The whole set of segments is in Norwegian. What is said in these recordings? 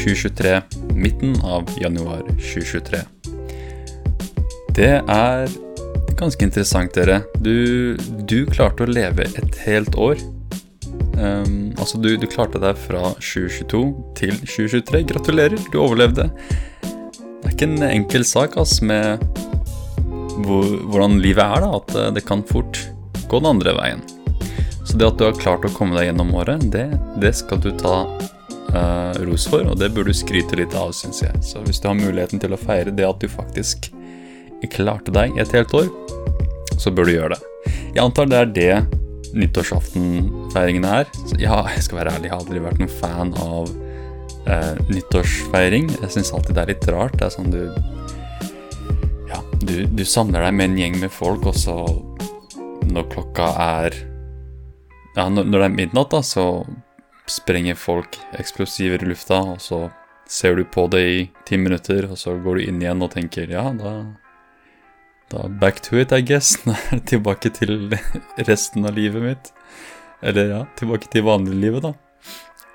2023. Midten av januar 2023. Det er ganske interessant, dere. Du, du klarte å leve et helt år. Um, altså, du, du klarte deg fra 2022 til 2023. Gratulerer, du overlevde. Det er ikke en enkel sak ass, med hvor, hvordan livet er, da. At det kan fort gå den andre veien. Så det at du har klart å komme deg gjennom året, det, det skal du ta uh, ros for, og det burde du skryte litt av, syns jeg. Så hvis du har muligheten til å feire det at du faktisk klarte deg et helt år, så bør du gjøre det. Jeg antar det er det nyttårsaftenfeiringen er. Ja, jeg skal være ærlig, jeg har aldri vært noen fan av uh, nyttårsfeiring. Jeg syns alltid det er litt rart. Det er sånn du Ja, du, du samler deg med en gjeng med folk, og så når klokka er ja, når, det er midnatt, da, så sprenger folk eksplosiver i lufta, og så ser du på det i ti minutter, og så går du inn igjen og tenker ja, da da back to it, I guess. tilbake til resten av livet mitt. Eller ja, tilbake til vanliglivet, da.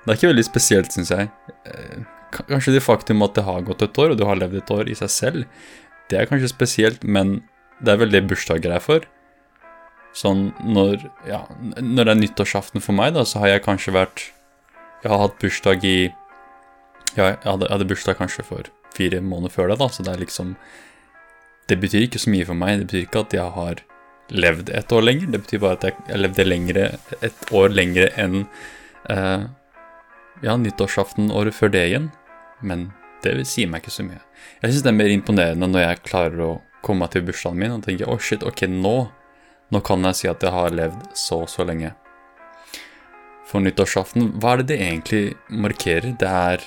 Det er ikke veldig spesielt, syns jeg. Eh, kanskje det faktum at det har gått et år, og du har levd et år i seg selv, det er kanskje spesielt, men det er vel det bursdager er for. Sånn når, ja, når det er nyttårsaften for meg, da, så har jeg kanskje vært Jeg har hatt bursdag i Ja, jeg hadde, jeg hadde bursdag kanskje for fire måneder før det, da, så det er liksom Det betyr ikke så mye for meg. Det betyr ikke at jeg har levd et år lenger. Det betyr bare at jeg, levde lengre, et år lengre enn eh, ja, nyttårsaften året før det igjen. Men det sier meg ikke så mye. Jeg syns det er mer imponerende når jeg klarer å komme meg til bursdagen min og tenke å oh shit, ok, nå nå kan jeg si at jeg har levd så og så lenge. For nyttårsaften, hva er det det egentlig markerer? Det er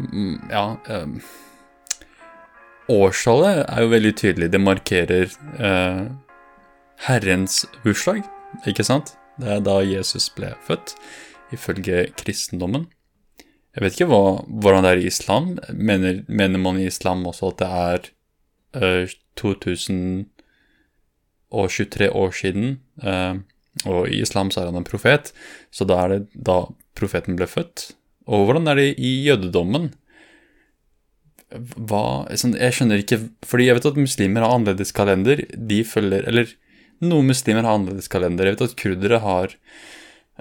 mm, Ja um, Årstallet er jo veldig tydelig. Det markerer uh, Herrens bursdag, ikke sant? Det er da Jesus ble født, ifølge kristendommen. Jeg vet ikke hva, hvordan det er i islam. Mener, mener man i islam også at det er uh, 2023 år siden. Eh, og i islam så er han en profet, så da er det da profeten ble født. Og hvordan er det i jødedommen? Hva sånn, Jeg skjønner ikke Fordi jeg vet at muslimer har annerledes kalender. De følger Eller noen muslimer har annerledes kalender. Jeg vet at kurdere har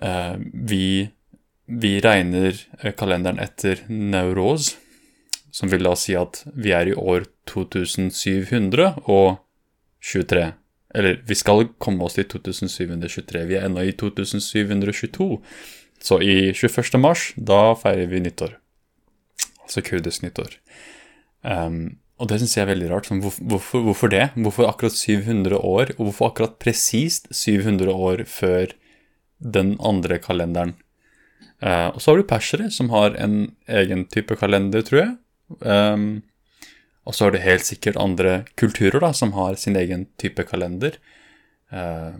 eh, vi, vi regner eh, kalenderen etter Neuroz, som vil da si at vi er i år 2723. Eller vi skal komme oss til 2723. Vi er ennå i 2722. Så i 21. mars, da feirer vi nyttår. Altså kurdisk nyttår. Um, og det syns jeg er veldig rart. Sånn, hvorfor, hvorfor, det? Hvorfor akkurat 700 år? Og hvorfor akkurat presist 700 år før den andre kalenderen? Uh, og så har du persere, som har en egen type kalender, tror jeg. Um, og så er det helt sikkert andre kulturer da, som har sin egen type kalender. Uh,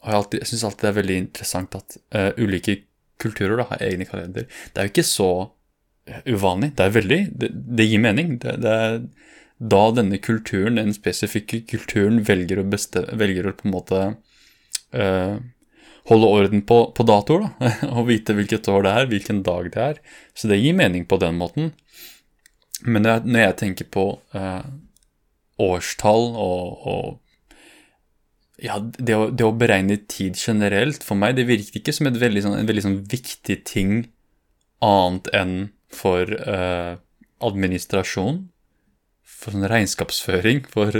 og jeg, alltid, syns alltid det er veldig interessant at uh, ulike kulturer da, har egne kalender. Det er jo ikke så eh, uvanlig. Det er veldig, det, det gir mening. Det, det, er da denne kulturen, den spesifikke kulturen, velger å, bestemme, velger å på en måte uh, holde orden på, på datoer, da, og vite hvilket år det er, hvilken dag det er. Så det gir mening på den måten. Men når jeg tenker på eh, årstall og, og ja, det å, det å, beregne tid generelt, for meg, det virker ikke som veldig, sånn, en veldig sånn viktig ting annet enn for eh, administrasjon, for sånn regnskapsføring, for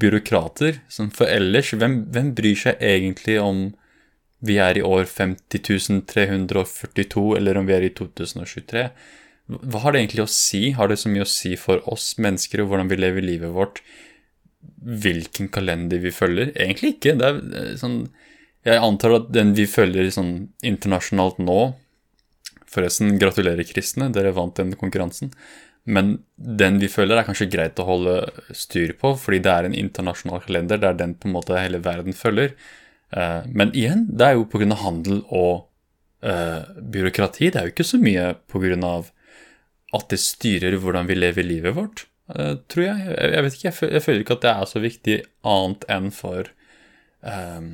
byråkrater. Sånn, for ellers, hvem, hvem, bryr seg egentlig om vi er i år 50.342, eller om vi er i 2023? Hva har det egentlig å si? Har det så mye å si for oss mennesker og hvordan vi lever livet vårt? Hvilken kalender vi følger? Egentlig ikke. Det er eh, sånn Jeg antar at den vi følger sånn internasjonalt nå Forresten, gratulerer, kristne, dere vant den konkurransen. Men den vi følger, er kanskje greit å holde styr på, fordi det er en internasjonal kalender. Det er den på en måte hele verden følger. Eh, men igjen, det er jo pga. handel og uh, byråkrati. Det er jo ikke så mye pga at det styrer hvordan vi lever livet vårt, uh, tror jeg. jeg. vet ikke, jeg føler, ikke at det er så viktig annet enn for um,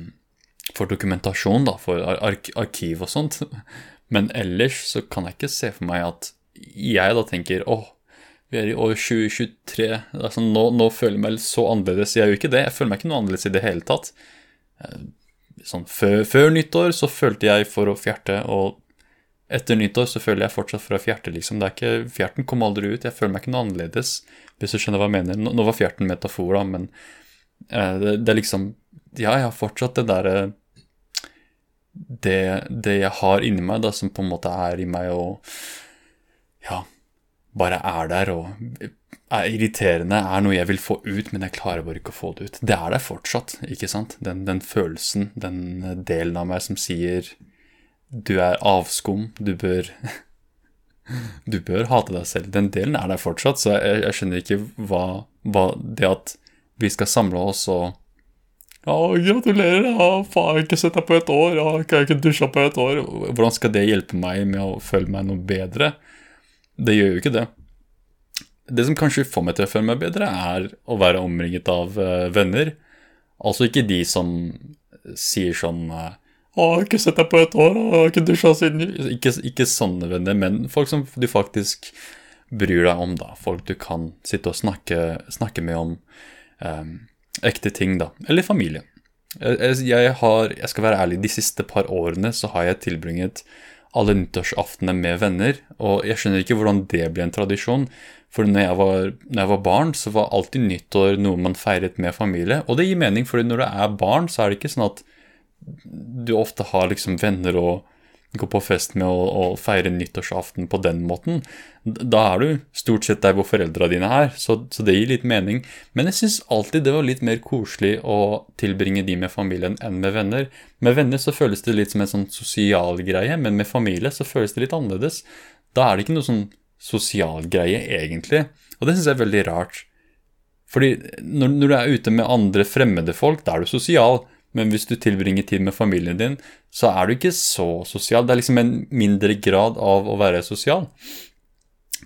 for dokumentasjon, da, for ark arkiv og sånt. Men ellers så kan jeg ikke se for meg at jeg da tenker åh, vi er i år 2023, altså, nå, nå, føler jeg meg så annerledes. Jeg gjør ikke det, jeg føler meg ikke noe annerledes i det hele tatt. Eh, sånn, før, før nyttår så følte jeg for å fjerte, og etter nyttår så føler jeg fortsatt fra fjerte, liksom. Det er ikke, fjerten kom aldri ut, jeg føler meg ikke noe annerledes, hvis du skjønner hva jeg mener. Nå, nå var fjerten metafor, da, men eh, det, det, er liksom Ja, jeg har fortsatt det derre det, det, jeg har inni meg, da, som på en måte er i meg og Ja, bare er der og er irriterende, er noe jeg vil få ut, men jeg klarer bare ikke å få det ut. Det er der fortsatt, ikke sant? Den, den følelsen, den delen av meg som sier du er avskum, du bør Du bør hate deg selv. Den delen er der fortsatt, så jeg, jeg skjønner ikke hva, hva, Det at vi skal samle oss og ja, gratulerer, jeg har ikke sett deg på et år, jeg har ikke dusja på et år. Hvordan skal det hjelpe meg med å føle meg noe bedre? Det gjør jo ikke det. Det som kanskje får meg til å føle meg bedre, er å være omringet av uh, venner. Altså ikke de som sier sånn uh, 'Å, jeg har ikke sett deg på et år, og har ikke dusja siden' ikke, ikke sånne venner, men folk som du faktisk bryr deg om, da. Folk du kan sitte og snakke, snakke med om um, ekte ting, da. Eller familie. Jeg, jeg, har, jeg skal være ærlig, de siste par årene så har jeg tilbringet alle nyttårsaftene med venner, og jeg skjønner ikke hvordan det ble en tradisjon. For når jeg, var, når jeg var barn, så var alltid nyttår noe man feiret med familie. Og det gir mening, for når du er barn, så er det ikke sånn at du ofte har liksom venner å gå på fest med og, og feire nyttårsaften på den måten, da er du stort sett der hvor foreldra dine er, så, så, det gir litt mening. Men jeg syns alltid det var litt mer koselig å tilbringe de med familien enn med venner. Med venner så føles det litt som en sånn sosial greie, men med familie så føles det litt annerledes. Da er det ikke noe sånn sosial greie, egentlig. Og det syns jeg er veldig rart. Fordi når, når du er ute med andre fremmede folk, da er du sosial. Men hvis du tilbringer tid med familien din, så er du ikke så sosial. Det er liksom en mindre grad av å være sosial.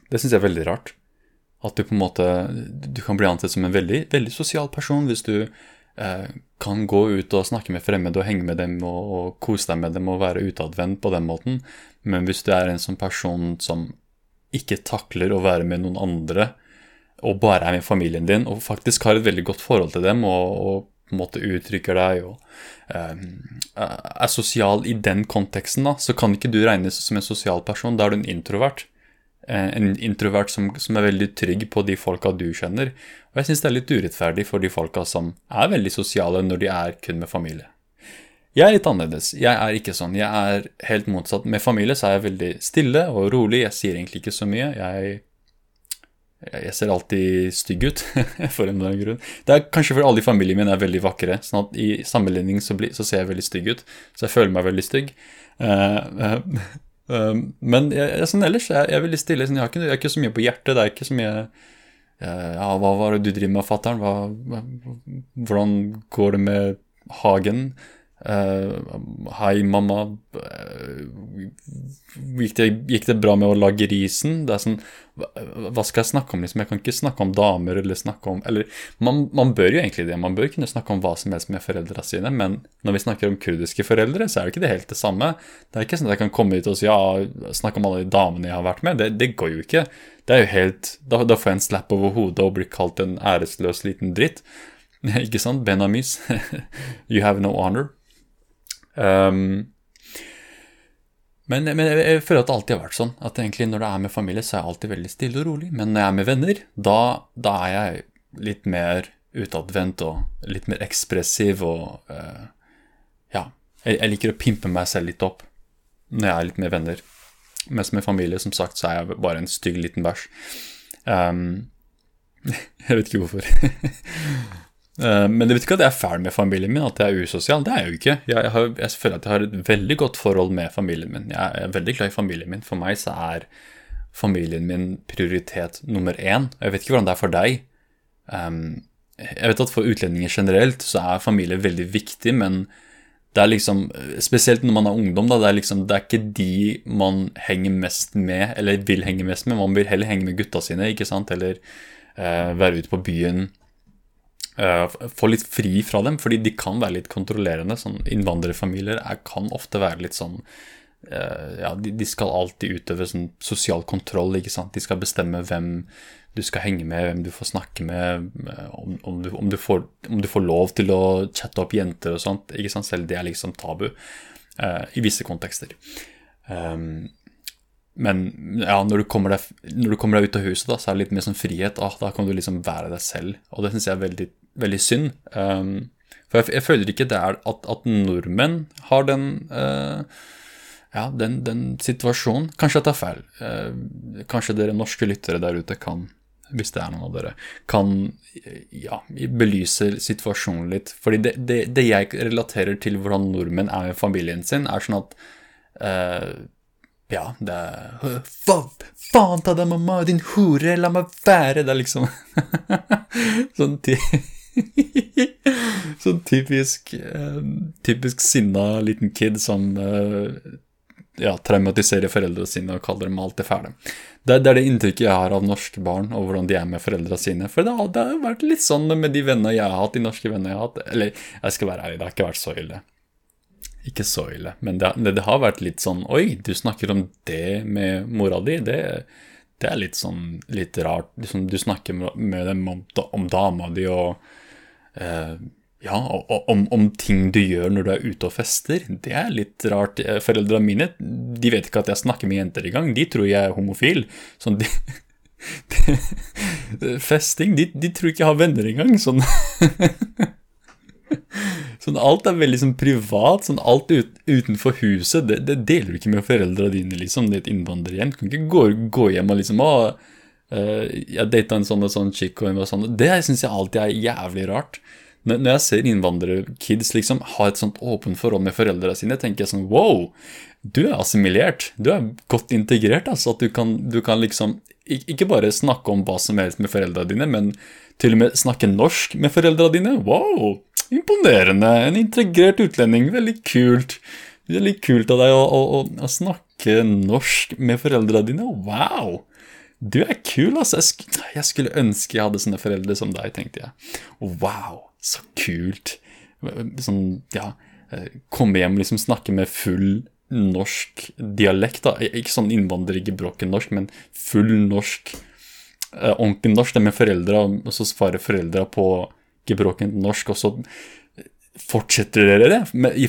Det syns jeg er veldig rart. At du på en måte Du kan bli ansett som en veldig, veldig sosial person hvis du eh, kan gå ut og snakke med fremmede og henge med dem og, og kose deg med dem og være utadvendt på den måten. Men hvis du er en sånn person som ikke takler å være med noen andre, og bare er med familien din, og faktisk har et veldig godt forhold til dem og, og på en måte uttrykker deg og um, er sosial i den konteksten, da, så kan ikke du regnes som en sosial person. Da er du en introvert. Eh, en introvert som, som, er veldig trygg på de folka du kjenner. Og jeg syns det er litt urettferdig for de folka som er veldig sosiale når de er kun med familie. Jeg er litt annerledes. Jeg er ikke sånn. Jeg er helt motsatt. Med familie så er jeg veldig stille og rolig. Jeg sier egentlig ikke så mye. Jeg jeg ser alltid stygg ut, for en eller annen grunn. Det er kanskje fordi alle i familien min er veldig vakre, sånn at i sammenligning så, blir, så, ser jeg veldig stygg ut. Så jeg føler meg veldig stygg. Uh, uh, uh, men jeg, sånn ellers jeg, jeg er veldig stille. Sånn, jeg, har ikke, jeg har ikke så mye på hjertet. Det er ikke så mye Ja, hva var det du driver med, fatter'n? Hvordan går det med hagen? Uh, hei, mamma. Uh, gikk, det, gikk, det, bra med å lage risen? Det er sånn, hva, skal jeg snakke om? liksom? Jeg kan ikke snakke om damer eller snakke om Eller man, man, bør jo egentlig det. Man bør kunne snakke om hva som helst med foreldra sine, men når vi snakker om kurdiske foreldre, så er det ikke det helt det samme. Det er ikke sånn at jeg kan komme ut og si ja, snakke om alle de damene jeg har vært med. Det, det går jo ikke. Det er jo helt, da, da får jeg en slapp over hodet og blir kalt en æresløs liten dritt. ikke sant? Benamis. you have no honor. Um, men, men jeg, føler at det alltid har vært sånn. At egentlig når det er med familie, så er jeg alltid veldig stille og rolig. Men når jeg er med venner, da, da er jeg litt mer utadvendt og litt mer ekspressiv og uh, Ja. Jeg, jeg, liker å pimpe meg selv litt opp når jeg er litt med venner. Mens med familie, som sagt, så er jeg bare en stygg liten bæsj. Um, jeg vet ikke hvorfor. Eh, men det betyr ikke at jeg er fæl med familien min, at jeg er usosial. Det er jeg jo ikke. Jeg, har, jeg, føler at jeg har et veldig godt forhold med familien min. Jeg er veldig glad i familien min. For meg så er familien min prioritet nummer én. Jeg vet ikke hvordan det er for deg. Um, jeg vet at for utlendinger generelt så er familie veldig viktig, men det er liksom Spesielt når man er ungdom, da. Det er liksom Det er ikke de man henger mest med, eller vil henge mest med. Man vil heller henge med gutta sine, ikke sant, eller uh, være ute på byen få litt fri fra dem, fordi de kan være litt kontrollerende. Sånn, innvandrerfamilier er, kan ofte være litt sånn uh, Ja, de, de, skal alltid utøve sånn sosial kontroll, ikke sant. De skal bestemme hvem du skal henge med, hvem du får snakke med, om, om, du, om, du får, om, du, får, lov til å chatte opp jenter og sånt. ikke sant, Selv det er liksom tabu uh, i visse kontekster. Um, men ja, når du, deg, når du kommer deg ut av huset, da, så er det litt mer sånn frihet. Ah, da kan du liksom være deg selv. Og det syns jeg er veldig, veldig synd. Um, for jeg, jeg, føler ikke det er at, at nordmenn har den uh, ja, den, den, situasjonen. Kanskje jeg tar feil. Uh, kanskje dere norske lyttere der ute kan, hvis det er noen av dere, kan ja, belyse situasjonen litt. Fordi det, det, det jeg relaterer til hvordan nordmenn er med familien sin, er sånn at uh, ja, det er Faen ta deg, mamma, din hore, la meg være! Det er liksom Sånn Sånn typisk uh, Typisk sinna liten kid som uh, ja, traumatiserer foreldrene sine og kaller dem alt det fæle. Det, er det inntrykket jeg har av norske barn og hvordan de er med foreldrene sine. For det har, det har vært litt sånn med de vennene jeg har hatt, de norske vennene jeg har hatt. Eller jeg skal være ærlig, det har ikke vært så ille. Ikke så ille, men det, det, har vært litt sånn Oi, du snakker om det med mora di. Det, det er litt sånn litt rart. Liksom, du snakker med dem om, om dama di og eh, ja, og, om, om, ting du gjør når du er ute og fester. Det er litt rart. Eh, foreldrene mine de vet ikke at jeg snakker med jenter engang. De tror jeg er homofil. Sånn, de, festing de, de tror ikke jeg har venner engang. Sånn Sånn Alt er veldig sånn privat. sånn Alt ut, utenfor huset, det, det, deler du ikke med foreldrene dine. liksom, Det er et innvandrerhjem. Du kan ikke gå, gå, hjem og liksom å, uh, Jeg data en sånn og sånn chick, og var sånn. Det syns jeg alltid er jævlig rart. Når, når jeg ser innvandrerkids liksom ha et sånt åpent forhold med foreldrene sine, tenker jeg sånn wow, du er assimilert. Du er godt integrert. altså At du kan, du kan liksom ikke bare snakke om hva som helst med foreldrene dine, men til og med snakke norsk med foreldrene dine. Wow! Imponerende. En integrert utlending. Veldig kult. Veldig kult av deg å, å, å snakke norsk med foreldrene dine. Wow! Du er kul, altså. Jeg, sk jeg skulle ønske jeg hadde sånne foreldre som deg, tenkte jeg. Wow, så kult. Sånn, ja Komme hjem liksom snakke med full norsk dialekt. da Ikke sånn innvandrergebrokken norsk, men full norsk. Eh, ordentlig norsk. Det med foreldra, og så svarer foreldra på gebrokkent norsk, og så fortsetter dere det?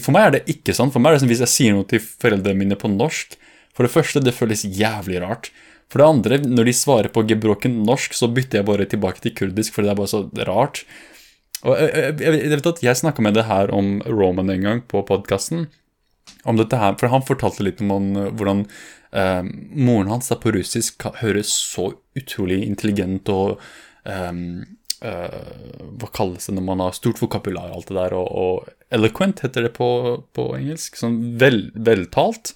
For meg er det ikke sånn. For meg er det som hvis jeg sier noe til foreldrene mine på norsk For det første, det føles jævlig rart. For det andre, når de svarer på gebrokkent norsk, så bytter jeg bare tilbake til kurdisk, for det er bare så rart. Og jeg, jeg, jeg vet at jeg snakka med det her om Roman en gang på podkasten. Om dette her, for han fortalte litt om hvordan eh, moren hans på russisk høres så utrolig intelligent og um, uh, Hva kalles det når man har stort vokabular og alt det der, og, og, eloquent heter det på, på engelsk. Sånn vel, veltalt.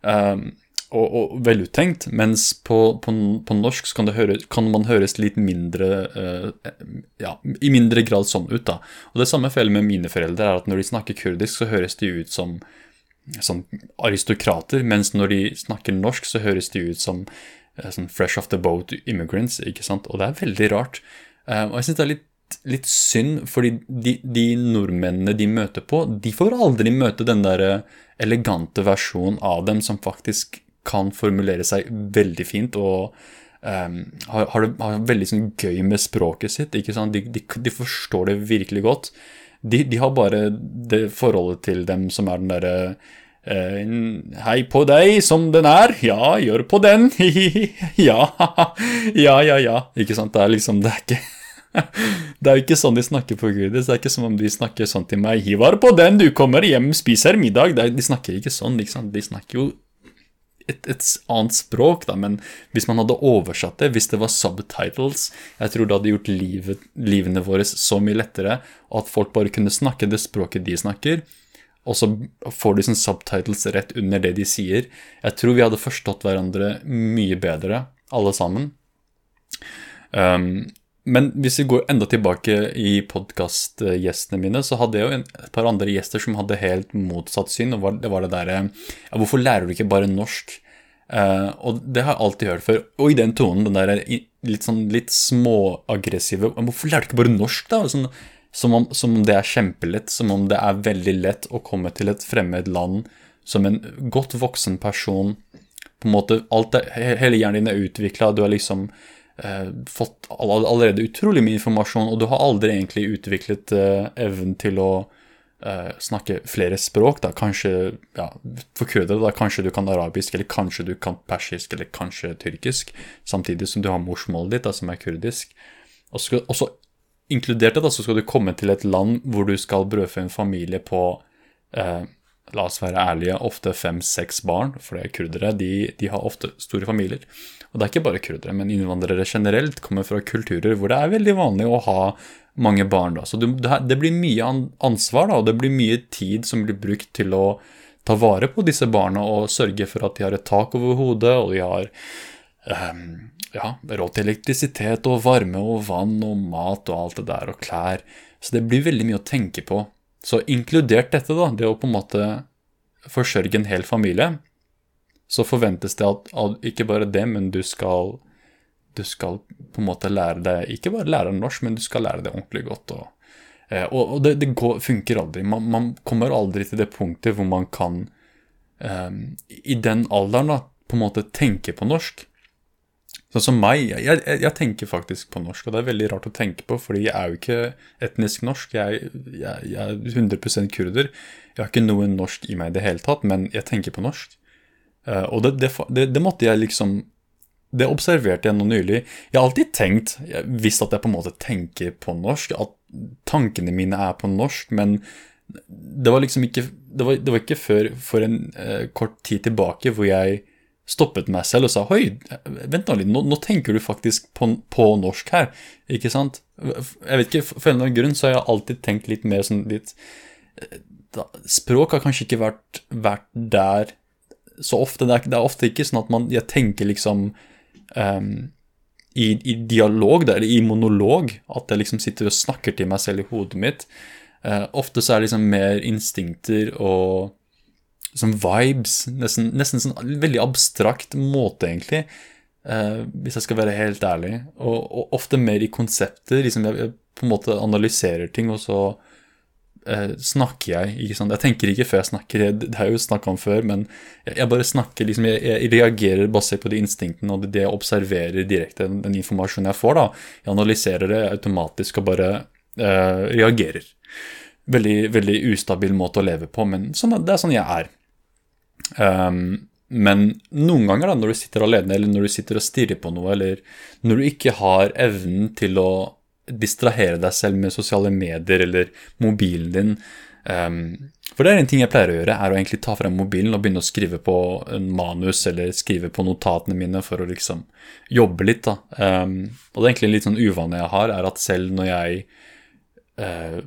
Um, og, og, veluttenkt, mens på, på, på norsk kan, høre, kan, man høres litt mindre uh, Ja, i mindre grad sånn ut, da. Og det samme feilet med mine foreldre, er at når de snakker kurdisk, så høres de ut som, som aristokrater, mens når de snakker norsk, så høres de ut som sånn fresh off the boat immigrants, ikke sant. Og det er veldig rart. Uh, og jeg syns det er litt, litt, synd, fordi de, de, nordmennene de møter på, de får aldri møte den der elegante versjonen av dem som faktisk kan formulere seg veldig fint og um, har, har, det, har, veldig sånn, gøy med språket sitt. ikke sant? De, de, de forstår det virkelig godt. De, de, har bare det forholdet til dem som er den derre eh, Hei på deg som den er. Ja, gjør på den. ja, ja, ja, ja. Ikke sant? Det er liksom Det er ikke det er jo ikke sånn de snakker på Gud. Det er ikke som om de snakker sånn til meg 'Hivar på den, du kommer hjem, spiser middag'. De snakker ikke sånn. Liksom. De snakker jo et, et, annet språk, da, men hvis man hadde oversatt det, hvis det var subtitles Jeg tror det hadde gjort livet, livene våre så mye lettere, og at folk bare kunne snakke det språket de snakker. Og så får de sånn subtitles rett under det de sier. Jeg tror vi hadde forstått hverandre mye bedre, alle sammen. Um, men hvis vi går enda tilbake i podkastgjestene mine, så hadde jeg jo et par andre gjester som hadde helt motsatt syn. og Det var det derre ja, Hvorfor lærer du ikke bare norsk? Uh, og det har jeg alltid hørt før. Og i den tonen, den der litt sånn litt småaggressive Hvorfor lærer du ikke bare norsk, da? Sånn, som, om, som, om, det er kjempelett, som om det er veldig lett å komme til et fremmed land som en godt voksen person. På en måte, alt er, Hele hjernen din er utvikla, du er liksom fått allerede utrolig mye informasjon, og du har aldri egentlig utviklet uh, evnen til å uh, snakke flere språk. da, Kanskje ja, for kurdere da, kanskje du kan arabisk, eller kanskje du kan persisk, eller kanskje tyrkisk, samtidig som du har morsmålet ditt, da, som er kurdisk. Og så, også inkludert det, så skal du komme til et land hvor du skal brødfø en familie på uh, La oss være ærlige, ofte fem-seks barn, for det er kurdere. De, de, har ofte store familier. Og det er ikke bare kurdere, men innvandrere generelt kommer fra kulturer hvor det er veldig vanlig å ha mange barn. da. Så det blir mye ansvar, da, og det blir mye tid som blir brukt til å ta vare på disse barna og sørge for at de har et tak over hodet, og de har um, ja, råd til elektrisitet og varme og vann og mat og alt det der, og klær. Så det blir veldig mye å tenke på. Så inkludert dette, da, det å på en måte forsørge en hel familie, så forventes det at, at ikke bare det, men du skal du skal på en måte lære deg Ikke bare lære norsk, men du skal lære deg ordentlig godt. Og, eh, og, og det, det går, funker aldri. Man, man, kommer aldri til det punktet hvor man kan um, I den alderen da, på en måte tenke på norsk. Sånn som meg, jeg, jeg, jeg, tenker faktisk på norsk, og det er veldig rart å tenke på, fordi jeg er jo ikke etnisk norsk. Jeg, jeg, er 100% kurder. Jeg har ikke noe norsk i meg i det hele tatt, men jeg tenker på norsk. Uh, og det, det, det, måtte jeg liksom det observerte jeg nå nylig. Jeg har alltid tenkt, visst at jeg på en måte tenker på norsk, at tankene mine er på norsk, men det var liksom ikke Det var, det var ikke før for en uh, kort tid tilbake hvor jeg stoppet meg selv og sa Oi, vent nå litt, nå, nå tenker du faktisk på, på, norsk her, ikke sant? Jeg vet ikke, For en eller annen grunn så har jeg alltid tenkt litt mer sånn litt eh, da, Språk har kanskje ikke vært, vært der så ofte. Det er, det er, ofte ikke sånn at man, jeg tenker liksom um, i, i, dialog, eller i monolog, at jeg liksom sitter og snakker til meg selv i hodet mitt. Uh, ofte så er det liksom mer instinkter og liksom vibes. Nesten, nesten sånn veldig abstrakt måte, egentlig. Uh, hvis jeg skal være helt ærlig. Og, og ofte mer i konsepter. Liksom jeg, jeg, på en måte analyserer ting, og så uh, snakker jeg. ikke sant? Jeg tenker ikke før jeg snakker, det har jeg jo snakka om før, men jeg, jeg bare snakker liksom, jeg, jeg, reagerer basert på de instinktene og det, det jeg observerer direkte, den, den, informasjonen jeg får. da, Jeg analyserer det automatisk og bare uh, reagerer. Veldig, veldig ustabil måte å leve på, men sånn, det er sånn jeg er. Um, men noen ganger, da, når du sitter alene, eller når du sitter og stirrer på noe, eller når du ikke har evnen til å distrahere deg selv med sosiale medier eller mobilen din. Um, for det er en ting jeg pleier å gjøre, er å egentlig ta frem mobilen og begynne å skrive på en manus eller skrive på notatene mine for å liksom jobbe litt. da. Um, og det er egentlig en litt sånn uvane jeg har, er at selv når jeg uh,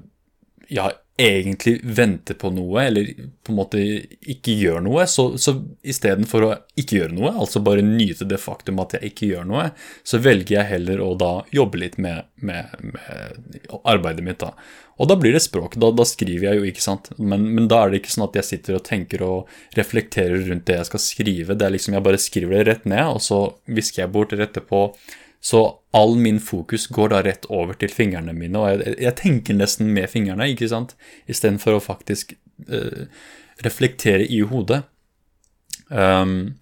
ja, egentlig venter på noe, eller på en måte ikke gjør noe, så, så istedenfor å ikke gjøre noe, altså bare nyte det faktum at jeg ikke gjør noe, så velger jeg heller å da jobbe litt med, med, med arbeidet mitt. da. Og da blir det språk. Da, da skriver jeg jo, ikke sant. Men, men, da er det ikke sånn at jeg sitter og tenker og reflekterer rundt det jeg skal skrive. Det er liksom Jeg bare skriver det rett ned, og så visker jeg bort rett etterpå så all min fokus går da rett over til fingrene mine, og jeg, jeg tenker nesten med fingrene, ikke sant, istedenfor å faktisk uh, reflektere i hodet. Um,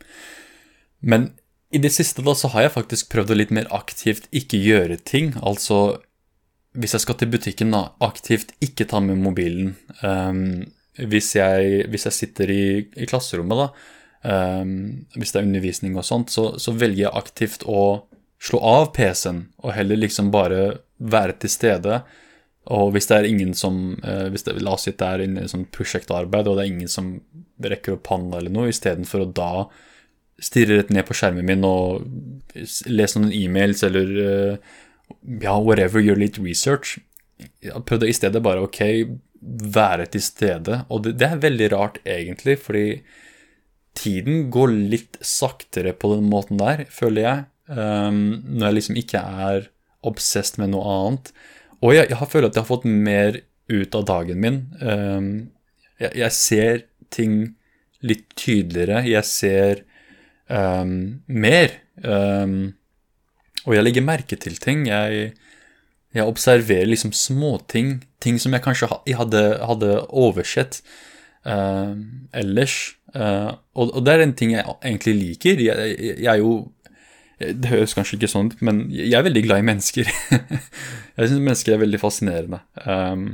men i det siste da så har jeg faktisk prøvd å litt mer aktivt ikke gjøre ting. Altså hvis jeg skal til butikken, da, aktivt ikke ta med mobilen. Um, hvis, jeg, hvis, jeg, sitter i, i klasserommet, da, um, hvis det er undervisning og sånt, så, så velger jeg aktivt å slå av PC-en og heller liksom bare være til stede. Og hvis det er ingen som eh, hvis det, La oss si det er inne i sånn prosjektarbeid, og det er ingen som rekker opp hånda eller noe, istedenfor å da stirre rett ned på skjermen min og lese noen e-mails eller eh, ja, whatever, gjøre litt research. Jeg prøvde i stedet bare ok, være til stede. Og det, det er veldig rart, egentlig, fordi tiden går litt saktere på den måten der, føler jeg. Um, når jeg liksom ikke er obsessed med noe annet. Og jeg, jeg følt at jeg har fått mer ut av dagen min. Um, jeg, jeg, ser ting litt tydeligere. Jeg ser um, mer. Og jeg legger merke til ting. Jeg, jeg observerer liksom småting. Ting som jeg kanskje hadde, hadde oversett uh, ellers. Uh, og, og, det er en ting jeg egentlig liker. Jeg, jeg, jeg er jo det høres kanskje ikke sånn ut, men jeg er veldig glad i mennesker. jeg syns mennesker er veldig fascinerende. Um,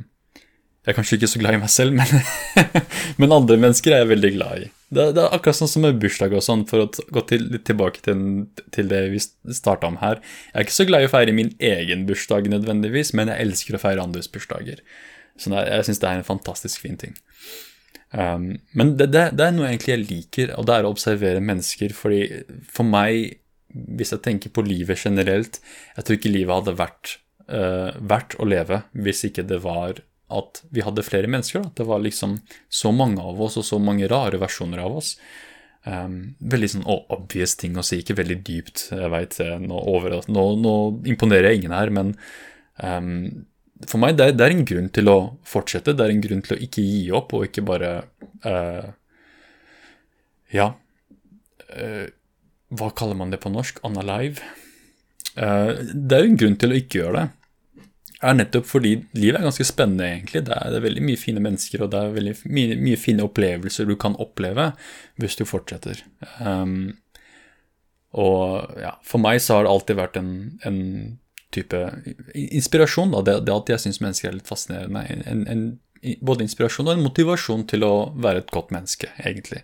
jeg er kanskje ikke så glad i meg selv, men, men andre mennesker er jeg veldig glad i. Det, det er akkurat sånn som med bursdag og sånn, for å gå til, tilbake til, til, det vi starta om her. Jeg er ikke så glad i å feire min egen bursdag nødvendigvis, men jeg elsker å feire andres bursdager. Så jeg, jeg syns det er en fantastisk fin ting. Um, men det, det, det, er noe egentlig jeg liker, og det er å observere mennesker. fordi for meg hvis jeg tenker på livet generelt Jeg tror ikke livet hadde vært uh, verdt å leve hvis ikke det var at vi hadde flere mennesker. At det var liksom så mange av oss, og så mange rare versjoner av oss. Um, veldig sånn obvious ting å si, ikke veldig dypt. Jeg vet, nå, over, nå, nå imponerer jeg ingen her, men um, for meg det, det, er en grunn til å fortsette. Det er en grunn til å ikke gi opp, og ikke bare uh, Ja. Uh, hva kaller man det på norsk? Unalive? Uh, det er jo en grunn til å ikke gjøre det. er nettopp fordi livet er ganske spennende, egentlig. Det er, det er veldig mye fine mennesker, og det er veldig mye, mye, fine opplevelser du kan oppleve hvis du fortsetter. Um, og ja, for meg så har det alltid vært en, en type inspirasjon. Da. Det, det at jeg syns mennesker er litt fascinerende. En, en, både inspirasjon og en motivasjon til å være et godt menneske, egentlig.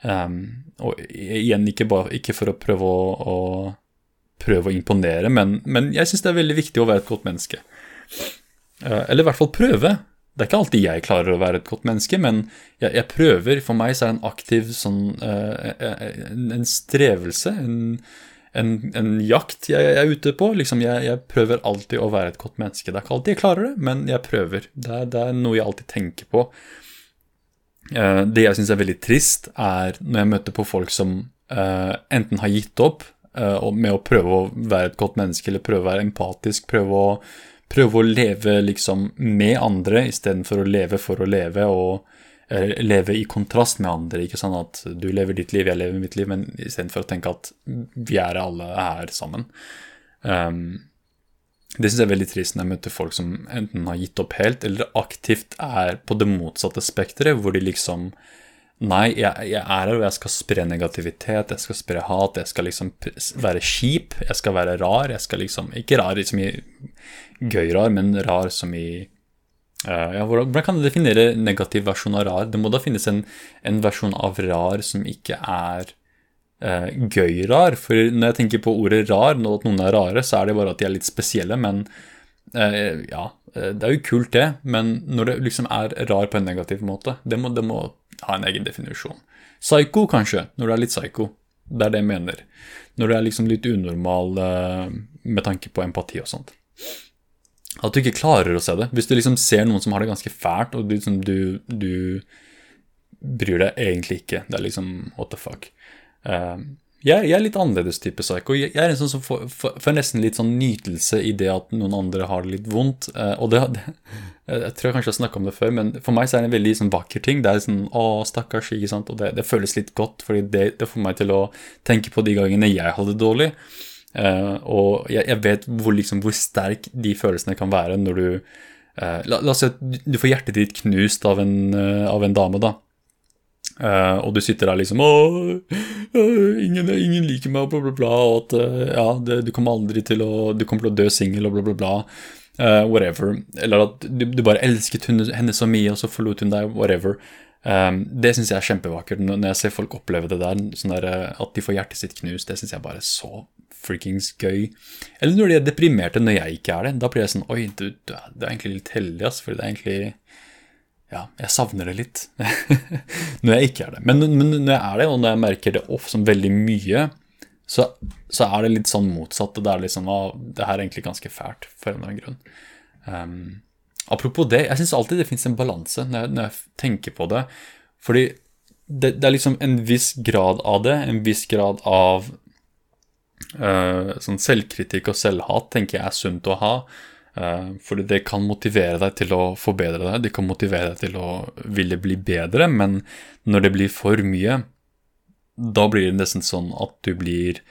Um, og igjen, ikke, bare, ikke, for å prøve å, å, prøve å imponere, men, men jeg syns det er veldig viktig å være et godt menneske. Uh, eller i hvert fall prøve. Det er ikke alltid jeg klarer å være et godt menneske, men jeg, jeg prøver. For meg så er det en aktiv sånn uh, en, en, strevelse, en, en, en jakt jeg, jeg, er ute på. Liksom jeg, jeg, prøver alltid å være et godt menneske. Det er ikke alltid jeg klarer det, men jeg prøver. Det det er noe jeg alltid tenker på. Eh, det jeg syns er veldig trist, er når jeg møter på folk som uh, enten har gitt opp uh, med å prøve å være et godt menneske, eller prøve å være empatisk, prøve å, prøve å leve liksom med andre istedenfor å leve for å leve, og uh, leve i kontrast med andre. Ikke sånn at du lever ditt liv, jeg lever mitt liv, men istedenfor å tenke at vi er alle her sammen. Um, det syns jeg er veldig trist når jeg møter folk som enten har gitt opp helt, eller aktivt er på det motsatte spekteret, hvor de liksom Nei, jeg, jeg, er her, og jeg skal spre negativitet, jeg skal spre hat, jeg skal liksom være kjip, jeg skal være rar. Jeg skal liksom Ikke rar som i gøy rar, men rar som i uh, ja, Hvordan kan du definere negativ versjon av rar? Det må da finnes en, en versjon av rar som ikke er uh, gøy rar. For når jeg tenker på ordet rar, når at noen er rare, så er det bare at de er litt spesielle. Men eh, ja, eh, det er jo kult, det. Men når det liksom er rar på en negativ måte, det må, det må ha en egen definisjon. Psycho, kanskje, når du er litt psycho. Det er det jeg mener. Når du er liksom litt unormal eh, med tanke på empati og sånt. At du ikke klarer å se det. Hvis du liksom ser noen som har det ganske fælt, og du, liksom, du, du bryr deg egentlig ikke. Det er liksom what the fuck. Ehm, jeg, er litt annerledes type psycho. Jeg, er en sånn som får, får, nesten litt sånn nytelse i det at noen andre har det litt vondt. Uh, og det, Jeg tror jeg kanskje har snakka om det før, men for meg så er det en veldig sånn vakker ting. Det er sånn Å, stakkars, ikke sant. Og det, det føles litt godt, fordi det, det, får meg til å tenke på de gangene jeg hadde det dårlig. Uh, og jeg, jeg, vet hvor, liksom, hvor sterk de følelsene kan være når du uh, la, la, oss si at du får hjertet ditt knust av en, av en dame, da. Uh, og du sitter der liksom Å, ingen, ingen, liker meg, og bla, bla, bla. Og at uh, ja, det, du kommer aldri til å Du kommer til å dø singel, og bla, bla, bla. Uh, whatever. Eller at du, du bare elsket henne, henne, så mye, og så forlot hun deg. Whatever. Um, det syns jeg er kjempevakkert. Når jeg ser folk oppleve det der, sånn der at de får hjertet sitt knust, det syns jeg bare er så frikings gøy. Eller når de er deprimerte når jeg ikke er det. Da blir jeg sånn Oi, du, du, er egentlig litt heldig, ass. For det er egentlig ja, jeg savner det litt når jeg ikke er det. Men, men, når jeg er det, og når jeg merker det off som veldig mye, så, så, er det litt sånn motsatt. Det er liksom ah, det her er egentlig ganske fælt, for en eller annen grunn. Um, apropos det, jeg syns alltid det fins en balanse når, når, jeg tenker på det. Fordi det, det, er liksom en viss grad av det, en viss grad av uh, sånn selvkritikk og selvhat tenker jeg er sunt å ha. Eh, fordi det kan motivere deg til å forbedre deg, det kan motivere deg til å ville bli bedre, men når det blir for mye, da blir det nesten sånn at du blir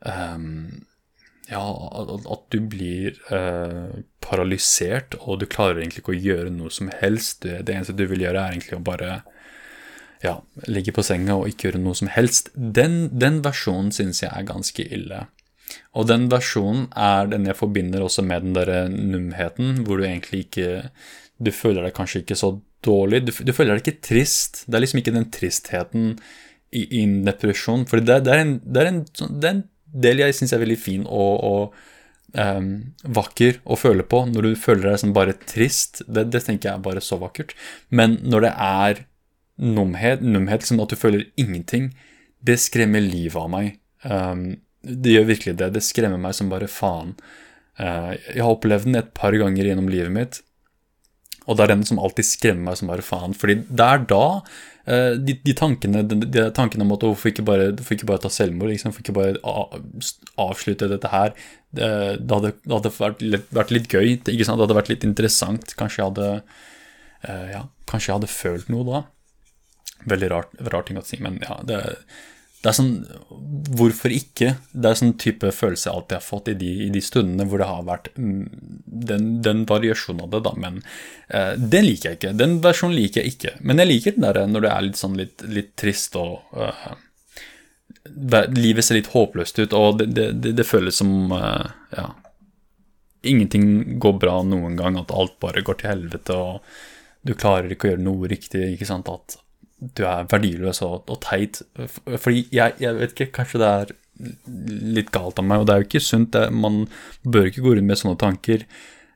um, Ja, at du blir uh, paralysert, og du klarer egentlig ikke å gjøre noe som helst. Det eneste du vil gjøre, er egentlig å bare ja, ligge på senga og ikke gjøre noe som helst. Den, den versjonen synes jeg er ganske ille. Og den versjonen er den jeg forbinder også med den derre numheten, hvor du egentlig ikke Du føler deg kanskje ikke så dårlig. Du, du, føler deg ikke trist. Det er liksom ikke den tristheten i, en depresjon. For det, det, er en, det, er en, det er en del jeg syns er veldig fin og, og um, vakker å føle på. Når du føler deg som bare trist, det, tenker jeg er bare så vakkert. Men når det er numhet, numhet liksom at du føler ingenting, det skremmer livet av meg. Um, det gjør virkelig det. Det skremmer meg som bare faen. Uh, jeg har opplevd den et par ganger gjennom livet mitt. Og det er den som alltid skremmer meg som bare faen. Fordi det er da Eh, de, de, tankene, de, tankene, om at hvorfor ikke bare, hvorfor ikke bare ta selvmord, liksom, hvorfor ikke bare avslutte dette her Det, det hadde, det hadde vært, vært, litt, gøy, ikke sant? det hadde vært litt interessant. Kanskje jeg hadde uh, ja, kanskje jeg hadde følt noe da. Veldig rart, rar ting å si, men ja, det, det er sånn Hvorfor ikke? Det er sånn type følelse jeg alltid har fått i de, i de stundene hvor det har vært mm, den, den variasjonen av det, da. Men eh, den liker jeg ikke. Den versjonen liker jeg ikke. Men jeg liker den der når det er litt sånn litt, litt trist og uh, Livet ser litt håpløst ut, og det, det, det føles som eh, Ja. Ingenting går bra noen gang, at alt bare går til helvete, og du klarer ikke å gjøre noe riktig. ikke sant, at du er verdiløs og, og teit. Fordi jeg, jeg, vet ikke, kanskje det er litt galt av meg, og det er jo ikke sunt. Det, man bør ikke gå rundt med sånne tanker.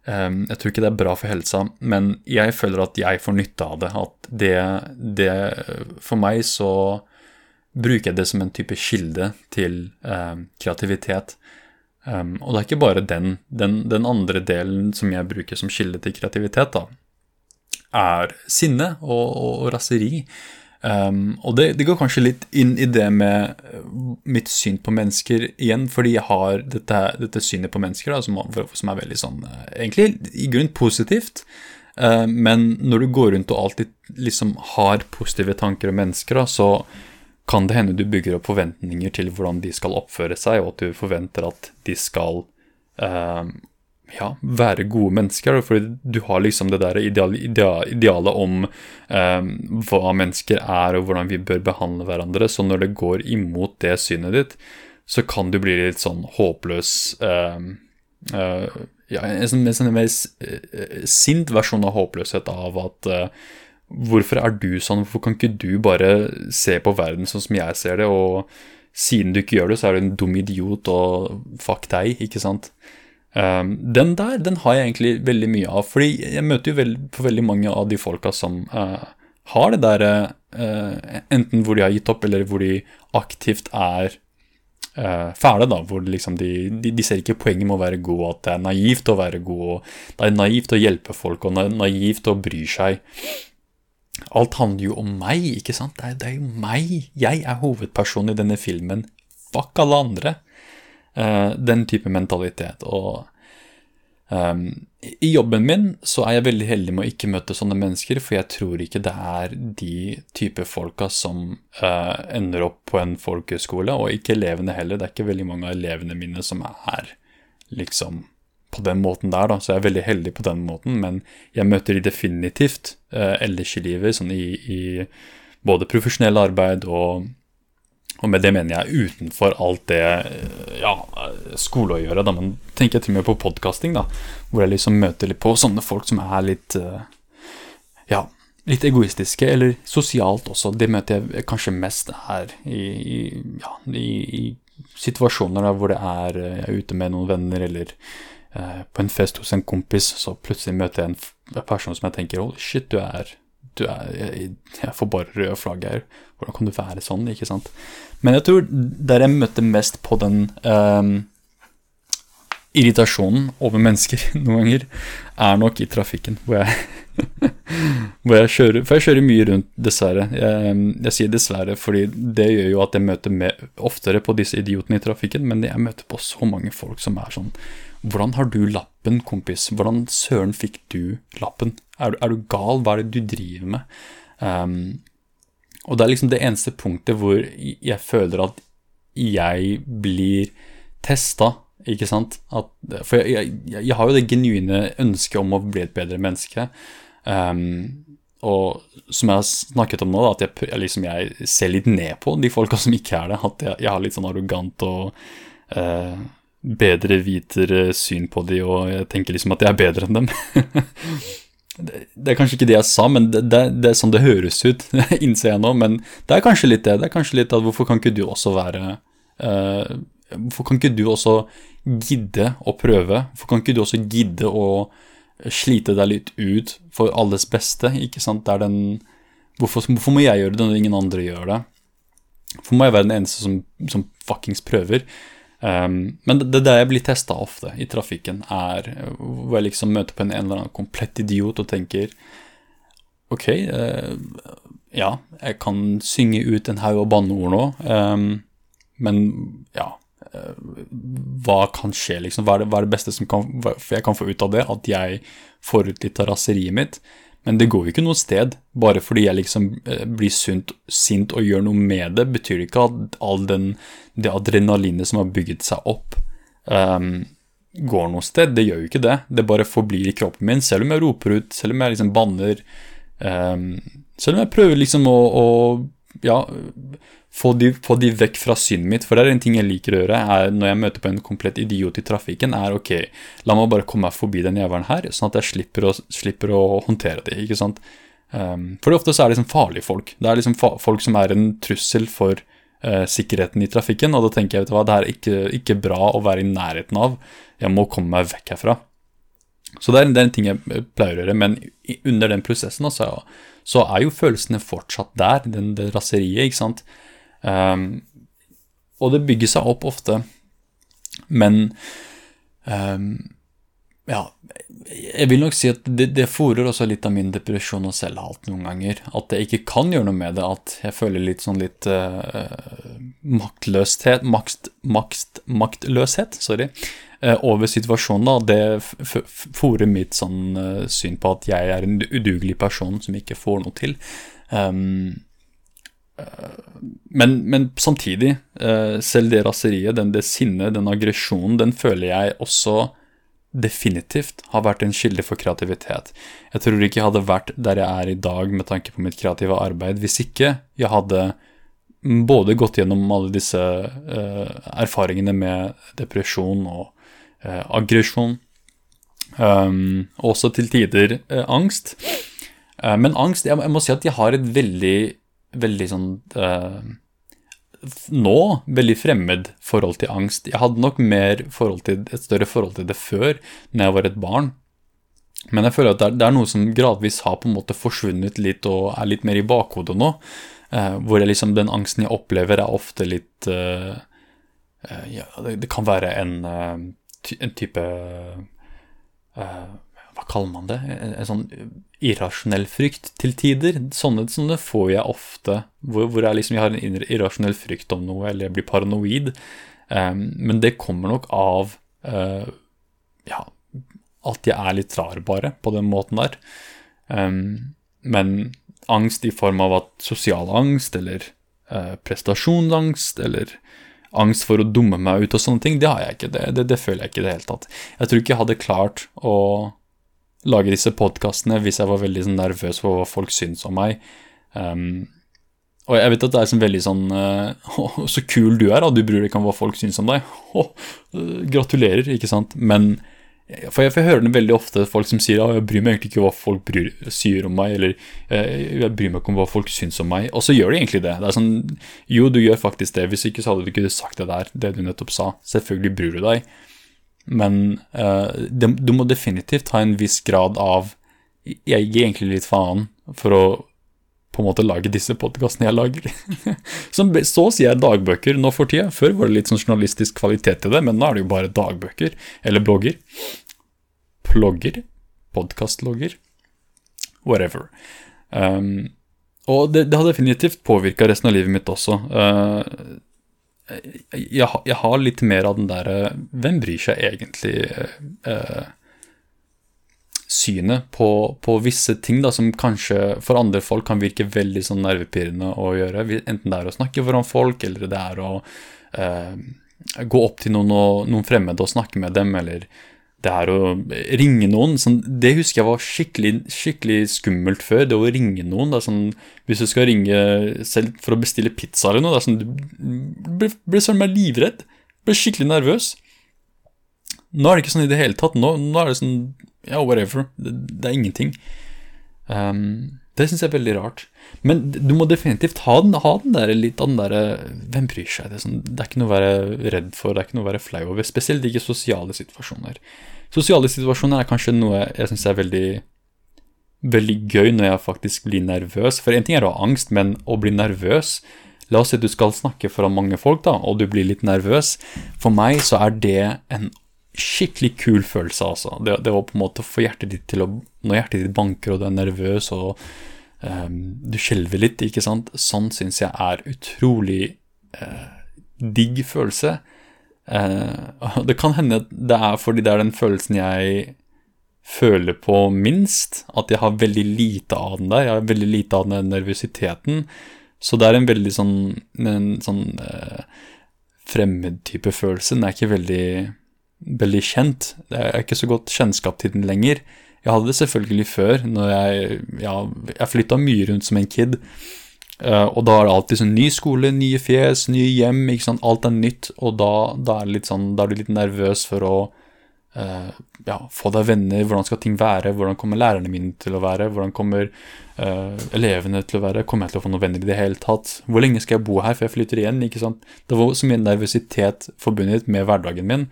Um, jeg tror ikke det er bra for helsa, men jeg føler at jeg får nytte av det. At det, det For meg så bruker jeg det som en type kilde til um, kreativitet. Um, og det er ikke bare den, den, den andre delen som jeg bruker som kilde til kreativitet, da er sinne og, og, og raseri. Um, og det, det, går kanskje litt inn i det med eh, mitt syn på mennesker igjen, fordi jeg har dette, dette synet på mennesker da, som, som, er veldig sånn eh, Egentlig i grunnen positivt, uh, men når du går rundt og alltid liksom har positive tanker om mennesker, da, så kan det hende du bygger opp forventninger til hvordan de skal oppføre seg, og at du forventer at de skal uh, ja, være gode mennesker. For du har liksom det der ideal, ideal, idealet om eh, hva mennesker er, og hvordan vi bør behandle hverandre. Så når det går imot det synet ditt, så kan du bli litt sånn håpløs eh, eh, ja, En sånn, en sånn mer eh, sint versjon av håpløshet av at eh, Hvorfor er du sånn? Hvorfor kan ikke du bare se på verden sånn som jeg ser det? Og siden du ikke gjør det, så er du en dum idiot, og fuck deg, ikke sant? Um, den der den har jeg egentlig veldig mye av, fordi jeg møter jo veld, på veldig mange av de folka som uh, har det der uh, Enten hvor de har gitt opp, eller hvor de aktivt er uh, fæle, da. Hvor liksom de, de, de, ser ikke poenget med å være god, at det er naivt å være god, og det er naivt å hjelpe folk, og naivt å bry seg. Alt handler jo om meg, ikke sant? Det er, det er jo meg. Jeg er hovedpersonen i denne filmen. Fuck alle andre. Uh, den type mentalitet. Og um, i jobben min så er jeg veldig heldig med å ikke møte sånne mennesker, for jeg tror ikke det er de type folka som uh, ender opp på en folkehøyskole, og ikke elevene heller. Det er ikke veldig mange av elevene mine som er liksom på den måten der, da, så jeg er veldig heldig på den måten, men jeg møter de definitivt uh, ellers i livet, sånn i, i både profesjonell arbeid og og med det mener jeg utenfor alt det ja, skole å gjøre. Da. Men tenker jeg til og med på podkasting, hvor jeg liksom møter litt på sånne folk som er litt eh, ja, litt egoistiske, eller sosialt også. Det møter jeg kanskje mest her i, i, ja, i, i situasjoner da, hvor det er jeg er ute med noen venner, eller eh, på en fest hos en kompis, så plutselig møter jeg en person som jeg tenker Holy shit, du er du er, jeg, jeg, får bare røde flagg her. Hvordan kan du være sånn? ikke sant? Men jeg tror der jeg møtte mest på den um, irritasjonen over mennesker noen ganger, er nok i trafikken. Hvor jeg, hvor jeg kjører For jeg kjører mye rundt, dessverre. Jeg, jeg, sier dessverre, fordi det gjør jo at jeg møter med, oftere på disse idiotene i trafikken, men jeg møter på så mange folk som er sånn Hvordan har du lappen, kompis? Hvordan søren fikk du lappen? Er, er du gal? Hva er det du driver med? Um, og det er liksom det eneste punktet hvor jeg føler at jeg blir testa, ikke sant? At, for jeg, jeg, jeg, har jo det genuine ønsket om å bli et bedre menneske. Um, og som jeg har snakket om nå, at jeg, liksom, jeg, ser litt ned på de folka som ikke er det. At jeg, har litt sånn arrogant og uh, bedre vitere syn på de, og jeg tenker liksom at jeg er bedre enn dem. det, er kanskje ikke det jeg sa, men det, det, det er sånn det høres ut, innser jeg nå. Men det er kanskje litt det. Det er kanskje litt at hvorfor kan ikke du også være uh, Hvorfor kan ikke du også gidde å prøve? Hvorfor kan ikke du også gidde å slite deg litt ut for alles beste? ikke sant? Den, hvorfor, hvorfor må jeg gjøre det når ingen andre gjør det? Hvorfor må jeg være den eneste som, som fuckings prøver? Um, men det, det jeg blir testa ofte i trafikken, er hvor jeg liksom møter på en, en eller annen komplett idiot og tenker Ok, uh, ja, jeg kan synge ut en haug av banneord nå, um, men ja uh, Hva kan skje, liksom? Hva er, det, hva er det beste som kan, jeg kan få ut av det? At jeg får ut litt av raseriet mitt? Men det går jo ikke noe sted. Bare fordi jeg liksom eh, blir sunt, sint og gjør noe med det, betyr ikke at all den, det adrenalinet som har bygget seg opp, um, går noe sted. Det gjør jo ikke det. Det bare forblir i kroppen min, selv om jeg roper ut, selv om jeg liksom banner. Um, selv om jeg prøver liksom å, å ja, få de, få de, vekk fra synet mitt. For det er en ting jeg liker å gjøre er når jeg møter på en komplett idiot i trafikken, er ok, la meg bare komme meg forbi den jævelen her, sånn at jeg slipper å, slipper å håndtere det. ikke sant? Um, for ofte så er det liksom farlige folk. Det er liksom folk som er en trussel for uh, sikkerheten i trafikken, og da tenker jeg vet du hva, det er ikke, ikke bra å være i nærheten av. Jeg må komme meg vekk herfra. Så det er, det er en ting jeg pleier å gjøre, men under den prosessen altså, så er jo følelsene fortsatt der, den, det raseriet, ikke sant. Um, og det bygger seg opp ofte, men um, ja, jeg vil nok si at det, det fòrer også litt av min depresjon og selvhalt noen ganger. At jeg ikke kan gjøre noe med det. At jeg føler litt sånn litt uh, maktløshet makt, makt, Maktløshet, sorry, uh, over situasjonen. da, Det fòrer mitt sånn uh, syn på at jeg er en udugelig person som ikke får noe til. Um, men, men, samtidig, eh, selv det raseriet, den, det sinnet, den aggresjonen, den føler jeg også definitivt har vært en kilde for kreativitet. Jeg tror ikke jeg hadde vært der jeg er i dag med tanke på mitt kreative arbeid, hvis ikke jeg hadde både gått gjennom alle disse uh, erfaringene med depresjon og uh, aggresjon, um, også til tider uh, angst. men angst jeg, jeg, må si at jeg har et veldig veldig sånn uh, Nå veldig fremmed forhold til angst. Jeg hadde nok mer forhold til, et større forhold til det før, når jeg var et barn. Men jeg føler at det er, det er, noe som gradvis har på en måte forsvunnet litt og er litt mer i bakhodet nå. Uh, hvor liksom, den angsten jeg opplever, er ofte litt uh, Ja, det, det, kan være en, en type kaller man det? En, sånn irrasjonell frykt til tider. Sånne, sånne får jeg ofte, hvor, hvor jeg, liksom, jeg har en irrasjonell frykt om noe, eller jeg blir paranoid. Um, men det kommer nok av uh, ja, at jeg er litt rar, bare, på den måten der. Um, men angst i form av at sosial angst, eller uh, prestasjonsangst, eller angst for å dumme meg ut og sånne ting, det har jeg ikke. Det, det, det føler jeg ikke i det hele tatt. Jeg tror ikke jeg hadde klart å lage disse podkastene hvis jeg var veldig sånn, nervøs for hva folk syns om meg. Um, og jeg vet at det er sånn veldig sånn uh, Så kul du er, da. Du bryr deg ikke om hva folk syns om deg. Oh, gratulerer, ikke sant. Men for jeg, for jeg, hører det veldig ofte folk som sier at jeg bryr meg egentlig ikke hva folk bryr, sier om meg, eller jeg bryr meg ikke om hva folk syns om meg. Og så gjør de egentlig det. Det sånn Jo, du gjør faktisk det. Hvis ikke så hadde du ikke sagt det der, det du nettopp sa. Selvfølgelig bryr du deg. Men uh, det, du må definitivt ha en viss grad av Jeg gir egentlig litt faen for å på en måte lage disse podkastene jeg lager. Som så sier jeg dagbøker nå for tida. Før var det litt sånn journalistisk kvalitet til det, men nå er det jo bare dagbøker. Eller blogger. Plogger. Podkastlogger. Whatever. Um, og det, det, har definitivt påvirka resten av livet mitt også. Uh, jeg, jeg, har litt mer av den derre Hvem bryr seg egentlig? eh, synet på, på, visse ting da, som kanskje for andre folk kan virke veldig sånn nervepirrende å gjøre. Enten det er å snakke foran folk, eller det er å eh, gå opp til noen, og, noen fremmede og snakke med dem, eller det er å ringe noen. Sånn, det husker jeg var skikkelig, skikkelig, skummelt før, det å ringe noen. Sånn, hvis du skal ringe selv for å bestille pizza eller noe, det er sånn, du blir, blir sånn meg livredd. Blir skikkelig nervøs. Nå er det ikke sånn i det hele tatt. Nå, nå er det sånn Ja, whatever. Det, det er ingenting. Um, det syns jeg er veldig rart. Men du må definitivt ha den, ha den der litt den derre Hvem bryr seg? Det er, sånn, det er, ikke noe å være redd for, det er ikke noe å være flau over. Spesielt ikke sosiale situasjoner. Sosiale situasjoner er kanskje noe jeg syns er veldig veldig gøy når jeg faktisk blir nervøs. For en ting er å ha angst, men å bli nervøs La oss si at du skal snakke foran mange folk, da, og du blir litt nervøs. For meg så er det en skikkelig kul følelse, altså. Det, det var på en måte å få hjertet ditt til å Når hjertet ditt banker, og du er nervøs, og um, du skjelver litt, ikke sant. Sånn syns jeg er utrolig uh, digg følelse. Uh, det kan hende at det er fordi det er den følelsen jeg føler på minst. At jeg har veldig lite av den der. Jeg har veldig lite av den nervøsiteten. Så det er en veldig sånn, en sånn uh, fremmed type følelse. Den er ikke veldig veldig kjent. Jeg har ikke så godt kjennskap til den lenger. Jeg hadde det selvfølgelig før, når jeg, ja, jeg flytta mye rundt som en kid. Uh, og da er det alltid sånn ny skole, nye fjes, nye hjem, ikke sant. Alt er nytt, og da, da, er, sånn, da er, du litt nervøs for å uh, ja, få deg venner. Hvordan skal ting være? Hvordan kommer lærerne mine til å være? Hvordan kommer uh, elevene til å være? Kommer jeg til å få noen venner i det hele tatt? Hvor lenge skal jeg bo her før jeg flytter igjen? ikke sant? Det var så mye nervøsitet forbundet med hverdagen min.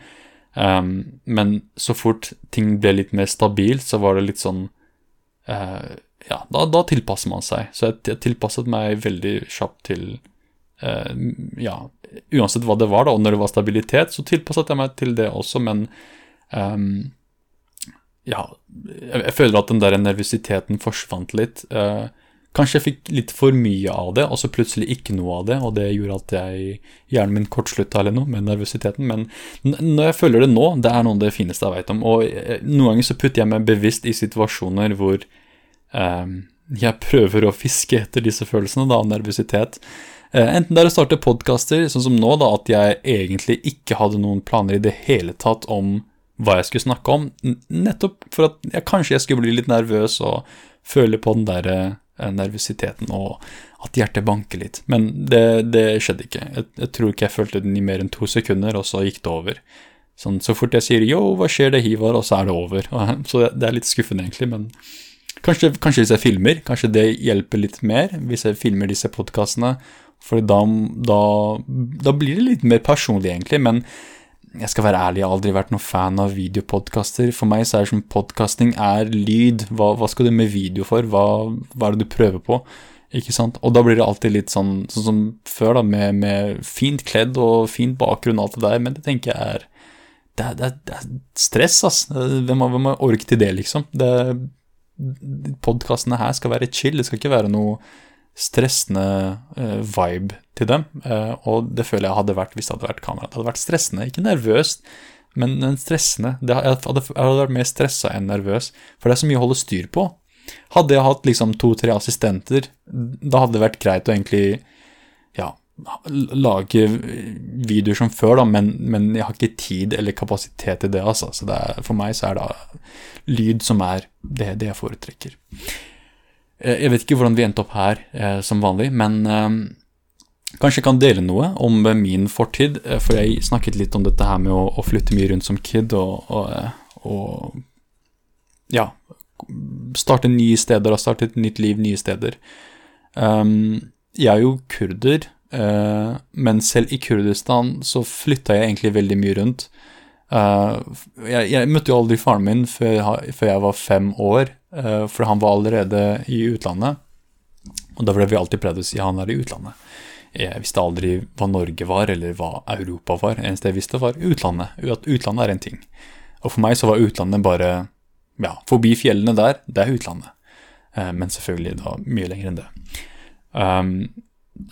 Um, men så fort ting ble litt mer stabilt, så var det litt sånn uh, Ja, da, da, tilpasser man seg. Så jeg, jeg tilpasset meg veldig kjapt til uh, Ja, uansett hva det var, da, og når det var stabilitet, så tilpasset jeg meg til det også, men um, Ja, jeg, jeg, føler at den der nervøsiteten forsvant litt. Uh, Kanskje jeg fikk litt for mye av det, og så plutselig ikke noe av det, og det gjorde at jeg, hjernen min kortslutta eller noe med nervøsiteten. Men når jeg føler det nå, det er noe av det fineste jeg vet om. Og eh, noen ganger så putter jeg meg bevisst i situasjoner hvor eh, jeg prøver å fiske etter disse følelsene av nervøsitet. Eh, enten det er å starte podkaster, sånn som nå, da, at jeg egentlig ikke hadde noen planer i det hele tatt om hva jeg skulle snakke om, nettopp for at jeg, kanskje jeg skulle bli litt nervøs og føle på den derre Eh, nervøsiteten og at hjertet banker litt. Men det, det skjedde ikke. Jeg, jeg, tror ikke jeg følte den i mer enn to sekunder, og så gikk det over. Sånn, så fort jeg sier 'yo, hva skjer det, hiver', og så er det over. Så det er litt skuffende, egentlig, men kanskje, kanskje hvis jeg filmer, kanskje det hjelper litt mer, hvis jeg filmer disse podkastene. For da, da, da blir det litt mer personlig, egentlig. men jeg skal være ærlig, jeg har aldri vært noen fan av videopodkaster. For meg så er det som podkasting er lyd. Hva, hva, skal du med video for? Hva, hva, er det du prøver på? Ikke sant? Og da blir det alltid litt sånn, sånn som før, da, med, med, fint kledd og fint bakgrunn og alt det der, men det tenker jeg er Det er, det er, det er stress, ass. Hvem har orket til det, liksom? Podkastene her skal være chill, det skal ikke være noe stressende uh, vibe til dem. Uh, og det føler jeg hadde vært hvis det hadde vært kamera. Det hadde vært stressende, ikke nervøst, men, stressende. Jeg hadde vært mer stressa enn nervøs, for det er så mye å holde styr på. Hadde jeg hatt liksom to-tre assistenter, da hadde det vært greit å egentlig ja, lage videoer som før, da, men, men, jeg har ikke tid eller kapasitet til det. altså. Så det er, for meg så er det lyd som er det, det jeg foretrekker. Eh, jeg vet ikke hvordan vi endte opp her eh, som vanlig, men eh, kanskje jeg kan dele noe om min fortid. For jeg snakket litt om dette her med å, flytte mye rundt som kid og, og, og, ja, starte nye steder og starte et nytt liv nye steder. Um, jeg er jo kurder, men selv i Kurdistan så flytta jeg egentlig veldig mye rundt. Uh, jeg, jeg, møtte jo aldri faren min før, før jeg var fem år, for han var allerede i utlandet. Og da ble vi alltid pleid å si han er i utlandet. Jeg visste aldri hva Norge var, eller hva Europa var. Eneste jeg visste, var utlandet. At utlandet er en ting. Og for meg så var utlandet bare ja, forbi fjellene der, det er utlandet. Uh, men selvfølgelig da mye lenger enn det. Um,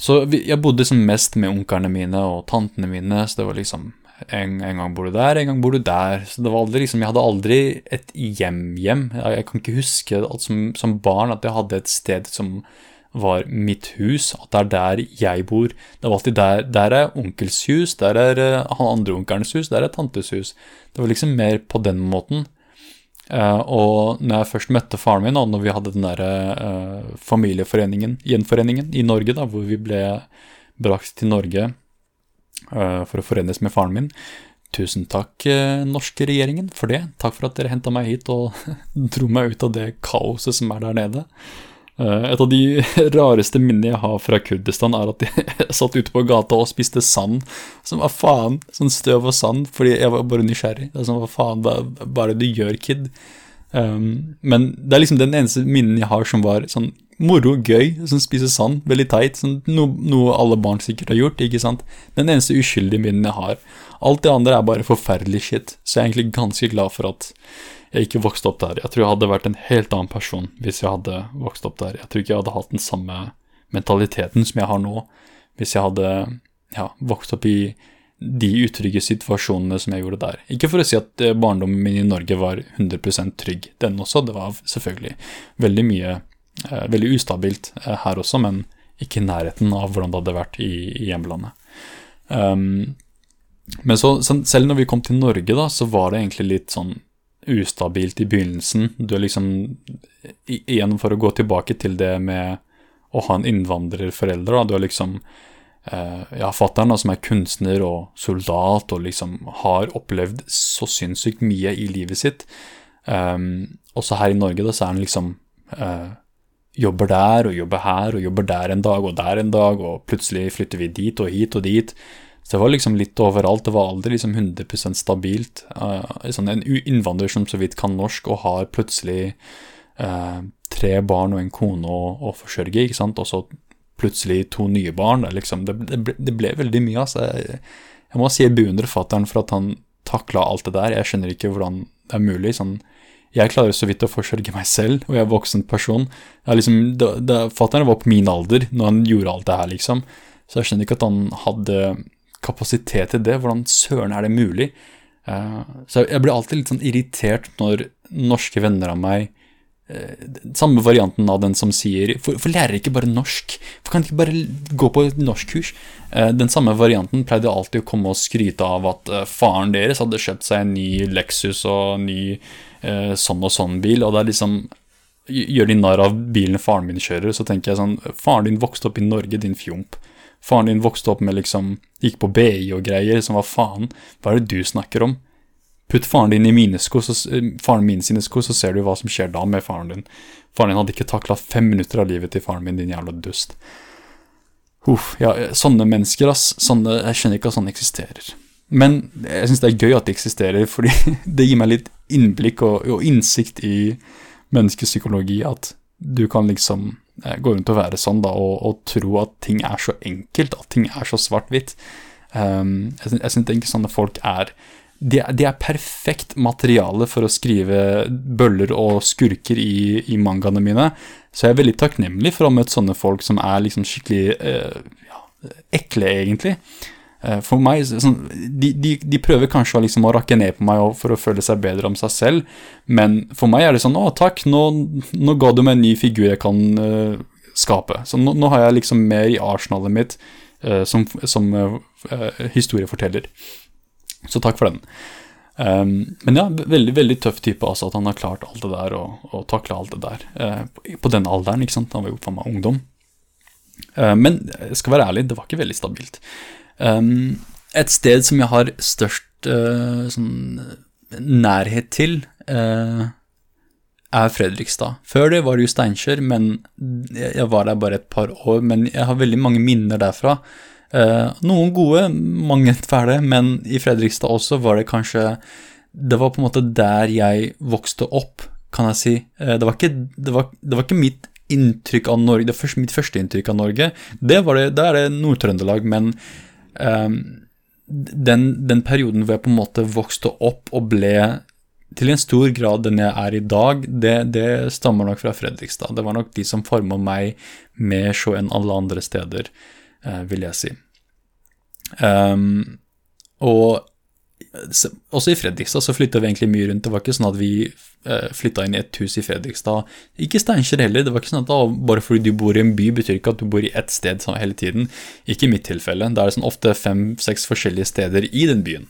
så jeg bodde liksom mest med onklene mine og tantene mine, så det var liksom en, en, gang bor du der, en gang bor du der. Så det var aldri liksom, Jeg hadde aldri et hjem-hjem. Jeg, jeg, kan ikke huske som, som, barn at jeg hadde et sted som var mitt hus, at det er der jeg bor. Det var alltid der, der er onkels hus, der er uh, han andre onkelens hus, der er tantes hus. Det var liksom mer på den måten. Uh, og når jeg først møtte faren min, og når vi hadde den der uh, familieforeningen, gjenforeningen i Norge, da, hvor vi ble brakt til Norge for å forenes med faren min Tusen takk, norske regjeringen, for det. Takk for at dere henta meg hit og dro meg ut av det kaoset som er der nede. Eh, et av de rareste minnene jeg har fra Kurdistan, er at jeg satt ute på gata og spiste sand. Som var faen? Sånn støv og sand, fordi jeg var bare nysgjerrig. Det er sånn, hva faen, hva er det du gjør, kid? Um, men det er liksom den eneste minnen jeg har som var sånn moro, gøy, som spise sand, veldig teit. No, noe alle barn sikkert har gjort, ikke sant. Den eneste uskyldige minnen jeg har. Alt det andre er bare forferdelig shit, så jeg er egentlig ganske glad for at jeg ikke vokste opp der. Jeg tror jeg hadde vært en helt annen person hvis jeg hadde vokst opp der. Jeg tror ikke jeg hadde hatt den samme mentaliteten som jeg har nå, hvis jeg hadde ja, vokst opp i de utrygge situasjonene som jeg gjorde der. Ikke for å si at eh, barndommen min i Norge var 100% trygg, den også. Det var selvfølgelig veldig mye veldig ustabilt eh, her også, men ikke i nærheten av hvordan det hadde vært i, i hjemlandet. Um, men så, så, selv når vi kom til Norge, da, så var det egentlig litt sånn ustabilt i begynnelsen. Du er liksom Igjen for å gå tilbake til det med å ha en innvandrerforelder. Da. Du er liksom eh, Ja, fatter'n som er kunstner og soldat og liksom har opplevd så sinnssykt mye i livet sitt. Um, også her i Norge da, så er han liksom uh, Jobber der og jobber her og jobber der en dag og der en dag, og plutselig flytter vi dit og hit og dit. Så det var liksom litt overalt. Det var aldri liksom 100 stabilt. Uh, sånn en innvandrer som så vidt kan norsk og har plutselig uh, tre barn og en kone å, å, forsørge, ikke sant, og så plutselig to nye barn. Liksom, det, det, ble, det ble, veldig mye, altså. Jeg, jeg må si jeg beundrer fatter'n for at han takla alt det der. Jeg skjønner ikke hvordan det er mulig. sånn jeg klarer så vidt å forsørge meg selv, og jeg er voksen person. Liksom, Fatter'n var på min alder når han gjorde alt det her, liksom. Så jeg skjønner ikke at han hadde kapasitet til det. Hvordan søren er det mulig? Uh, så jeg blir alltid litt sånn irritert når norske venner av meg Samme varianten av den som sier Hvorfor lærer ikke bare norsk? Hvorfor kan de ikke bare gå på et norskkurs? Uh, den samme varianten pleide alltid å komme og skryte av at faren deres hadde kjøpt seg en ny Lexus og en ny sånn og sånn bil, og det er liksom Gjør de narr av bilen faren min kjører, så tenker jeg sånn Faren din vokste opp i Norge, din fjomp. Faren din vokste opp med liksom Gikk på BI og greier. Som hva faen? Hva er det du snakker om? Putt faren din i mine sko, så, eh, faren min sine sko, så ser du hva som skjer da med faren din. Faren din hadde ikke takla fem minutter av livet til faren min, din jævla dust. Uff, ja, sånne mennesker, ass. Sånne, jeg skjønner ikke at sånne eksisterer. Men jeg syns det er gøy at de eksisterer, fordi det gir meg litt innblikk og, og innsikt i menneskepsykologi. At du kan liksom Eh, gå rundt og være sånn da, og, og, tro at ting er så enkelt, at ting er så svart-hvitt. Um, jeg syns ikke sånne folk er de, det, er perfekt materiale for å skrive bøller og skurker i, i mangaene mine. Så jeg er veldig takknemlig for å ha møtt sånne folk som er liksom skikkelig eh, ja, ekle, egentlig. Eh, for meg, sånn, de, de, de, prøver kanskje liksom å rakke ned på meg for å føle seg bedre om seg selv, men for meg er det sånn 'Å, takk, nå, nå ga du meg en ny figur jeg kan eh, skape'. Så nå, nå, har jeg liksom mer i arsenalet mitt uh, som, som historieforteller. Så takk for den. Um, men ja, veldig veldig tøff type, altså, at han har klart alt det der og, og takla alt det der. på den alderen, ikke sant. Han var jo for meg ungdom. men jeg skal være ærlig, det var ikke veldig stabilt. Um, et sted som jeg har størst uh, sånn, nærhet til, uh, er Fredrikstad. Før det var det jo Steinkjer, men jeg var der bare et par år. Men jeg har veldig mange minner derfra. Uh, noen gode, mange fæle, men i Fredrikstad også var det kanskje Det var på en måte der jeg vokste opp, kan jeg si. det, var ikke, det, var, det var ikke mitt inntrykk av Norge, det første, mitt første inntrykk av Norge. Det, var det, det er det Nord-Trøndelag, men Ehm, den, den, perioden hvor jeg på en måte vokste opp og ble til en stor grad den jeg er i dag, det, det stammer nok fra Fredrikstad. Det var nok de som forma meg mer så enn alle andre steder, eh, vil jeg si. Um, og også i Fredrikstad så flytta vi egentlig mye rundt. Det var ikke sånn at vi eh, flytta inn i et hus i Fredrikstad. Ikke Steinkjer heller. Det var ikke sånn at da, bare fordi du bor i en by, betyr ikke at du bor i ett sted sånn hele tiden. Ikke i mitt tilfelle. Det er sånn ofte fem-seks forskjellige steder i den byen.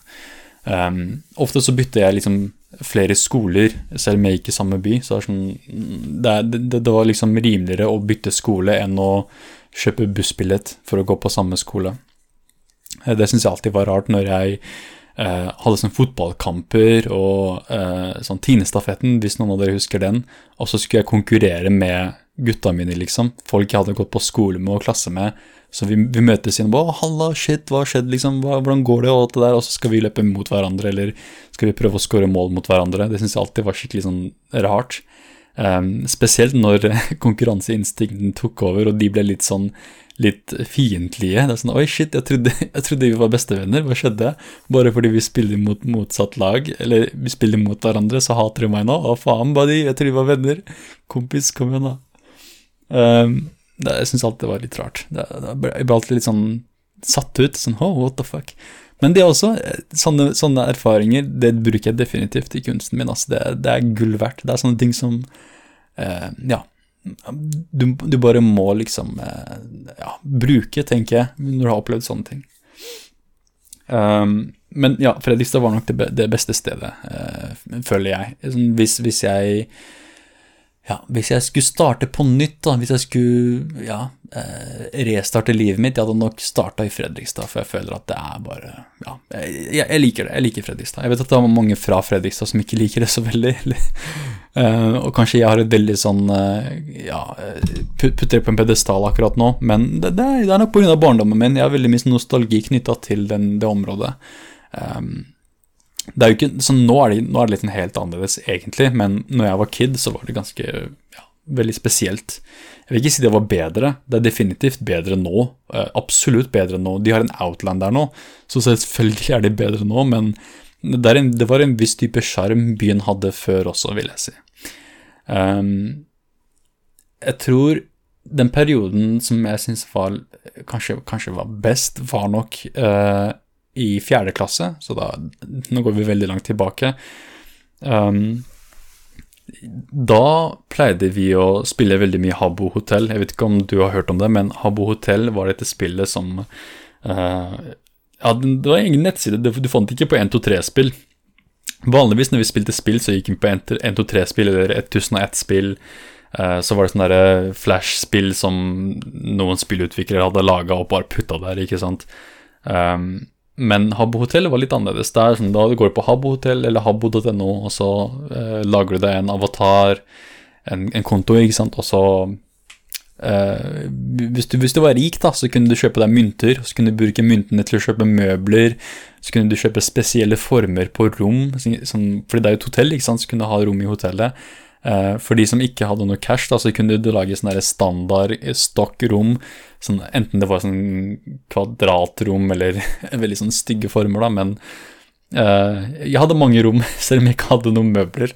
Um, ofte så bytter jeg liksom flere skoler, selv om jeg gikk i samme by. Så det, sånn, det, det, det var liksom rimeligere å bytte skole enn å kjøpe bussbillett for å gå på samme skole. Eh, det syns jeg alltid var rart når jeg eh, hadde sånn fotballkamper og eh, sånn Tinestafetten, hvis noen av dere husker den. Og så skulle jeg konkurrere med gutta mine, liksom. Folk jeg hadde gått på skole med og klasse med. Så vi, vi møtes igjen og 'halla, shit, hva har skjedd', liksom, 'hvordan går det', og alt det der. Og så skal vi løpe mot hverandre, eller skal vi prøve å skåre mål mot hverandre. Det syns jeg alltid var skikkelig sånn rart. Um, spesielt når konkurranseinstinkten tok over, og de ble litt sånn litt fiendtlige. Det er sånn Oi, shit, jeg trodde, jeg trodde, vi var bestevenner. Hva skjedde? Bare fordi vi spiller mot motsatt lag, eller vi spiller mot hverandre, så hater du meg nå? Å, faen, buddy, jeg trodde vi var venner. Kompis, kom igjen, da. Um, det, jeg syns alltid det var litt rart. Det, det, jeg ble alltid litt sånn satt ut. Sånn oh, what the fuck. Men det er også, eh, sånne, sånne, erfaringer det bruker jeg definitivt i kunsten min. Altså. Det, det, er gull verdt. Det er sånne ting som eh, Ja du, du, bare må liksom eh, ja, bruke, tenker jeg, når du har opplevd sånne ting. Um, men ja, Fredrikstad var nok det, beste stedet, eh, føler jeg. Sånn, hvis, hvis, jeg ja, hvis jeg skulle starte på nytt, da, hvis jeg skulle ja, uh, restarte livet mitt, jeg hadde nok starta i Fredrikstad, for jeg føler at det er bare Ja, jeg, jeg, liker det. Jeg liker Fredrikstad. Jeg vet at det er mange fra Fredrikstad som ikke liker det så veldig. Uh, og kanskje jeg har et veldig sånn uh, Ja, putter på en pedestal akkurat nå, men det, det, er, det nok pga. barndommen min. Jeg har veldig mye nostalgi knytta til den, det området. Um, det er jo ikke, så nå er, det, nå er det litt helt annerledes, egentlig, men når jeg var kid, så var det ganske ja, veldig spesielt. Jeg vil ikke si det var bedre, det er definitivt bedre nå. Uh, absolutt bedre nå. De har en Outland der nå, så selvfølgelig er de bedre nå, men det, en, det var en viss type sjarm byen hadde før også, vil jeg si. Um, jeg tror den perioden som jeg syns kanskje, kanskje, var best, var nok uh, i fjerde klasse, så da Nå går vi veldig langt tilbake. Um, da pleide vi å spille veldig mye Habbo Hotel. Jeg vet ikke om du har hørt om det, men Habbo Hotel var dette spillet som uh, Ja, det var ingen nettside, du fant ikke på 123-spill. Vanligvis når vi spilte spill, så gikk vi på 123-spill eller 1001-spill. Eh, så var det sånne flash-spill som noen spillutviklere hadde laga og bare putta der, ikke sant. Um, men Habbo Hotel var litt annerledes. Der, sånn, da går du på Habbo Hotel eller habbo.no, og så eh, lager du deg en avatar, en, en konto, ikke sant, og så eh, hvis, du, hvis, du, var rik, da, så kunne du kjøpe deg mynter. Så kunne du bruke myntene til å kjøpe møbler. Så kunne du kjøpe spesielle former på rom. Sånn, fordi det er jo et hotell, ikke sant? så kunne du ha rom i hotellet. Uh, for de som ikke hadde noe cash, da, så kunne du lage sånne standard stokkrom. Sånn, enten det var sånn kvadratrom eller veldig sånn stygge former, da, men uh, jeg hadde mange rom, selv om jeg ikke hadde noen møbler.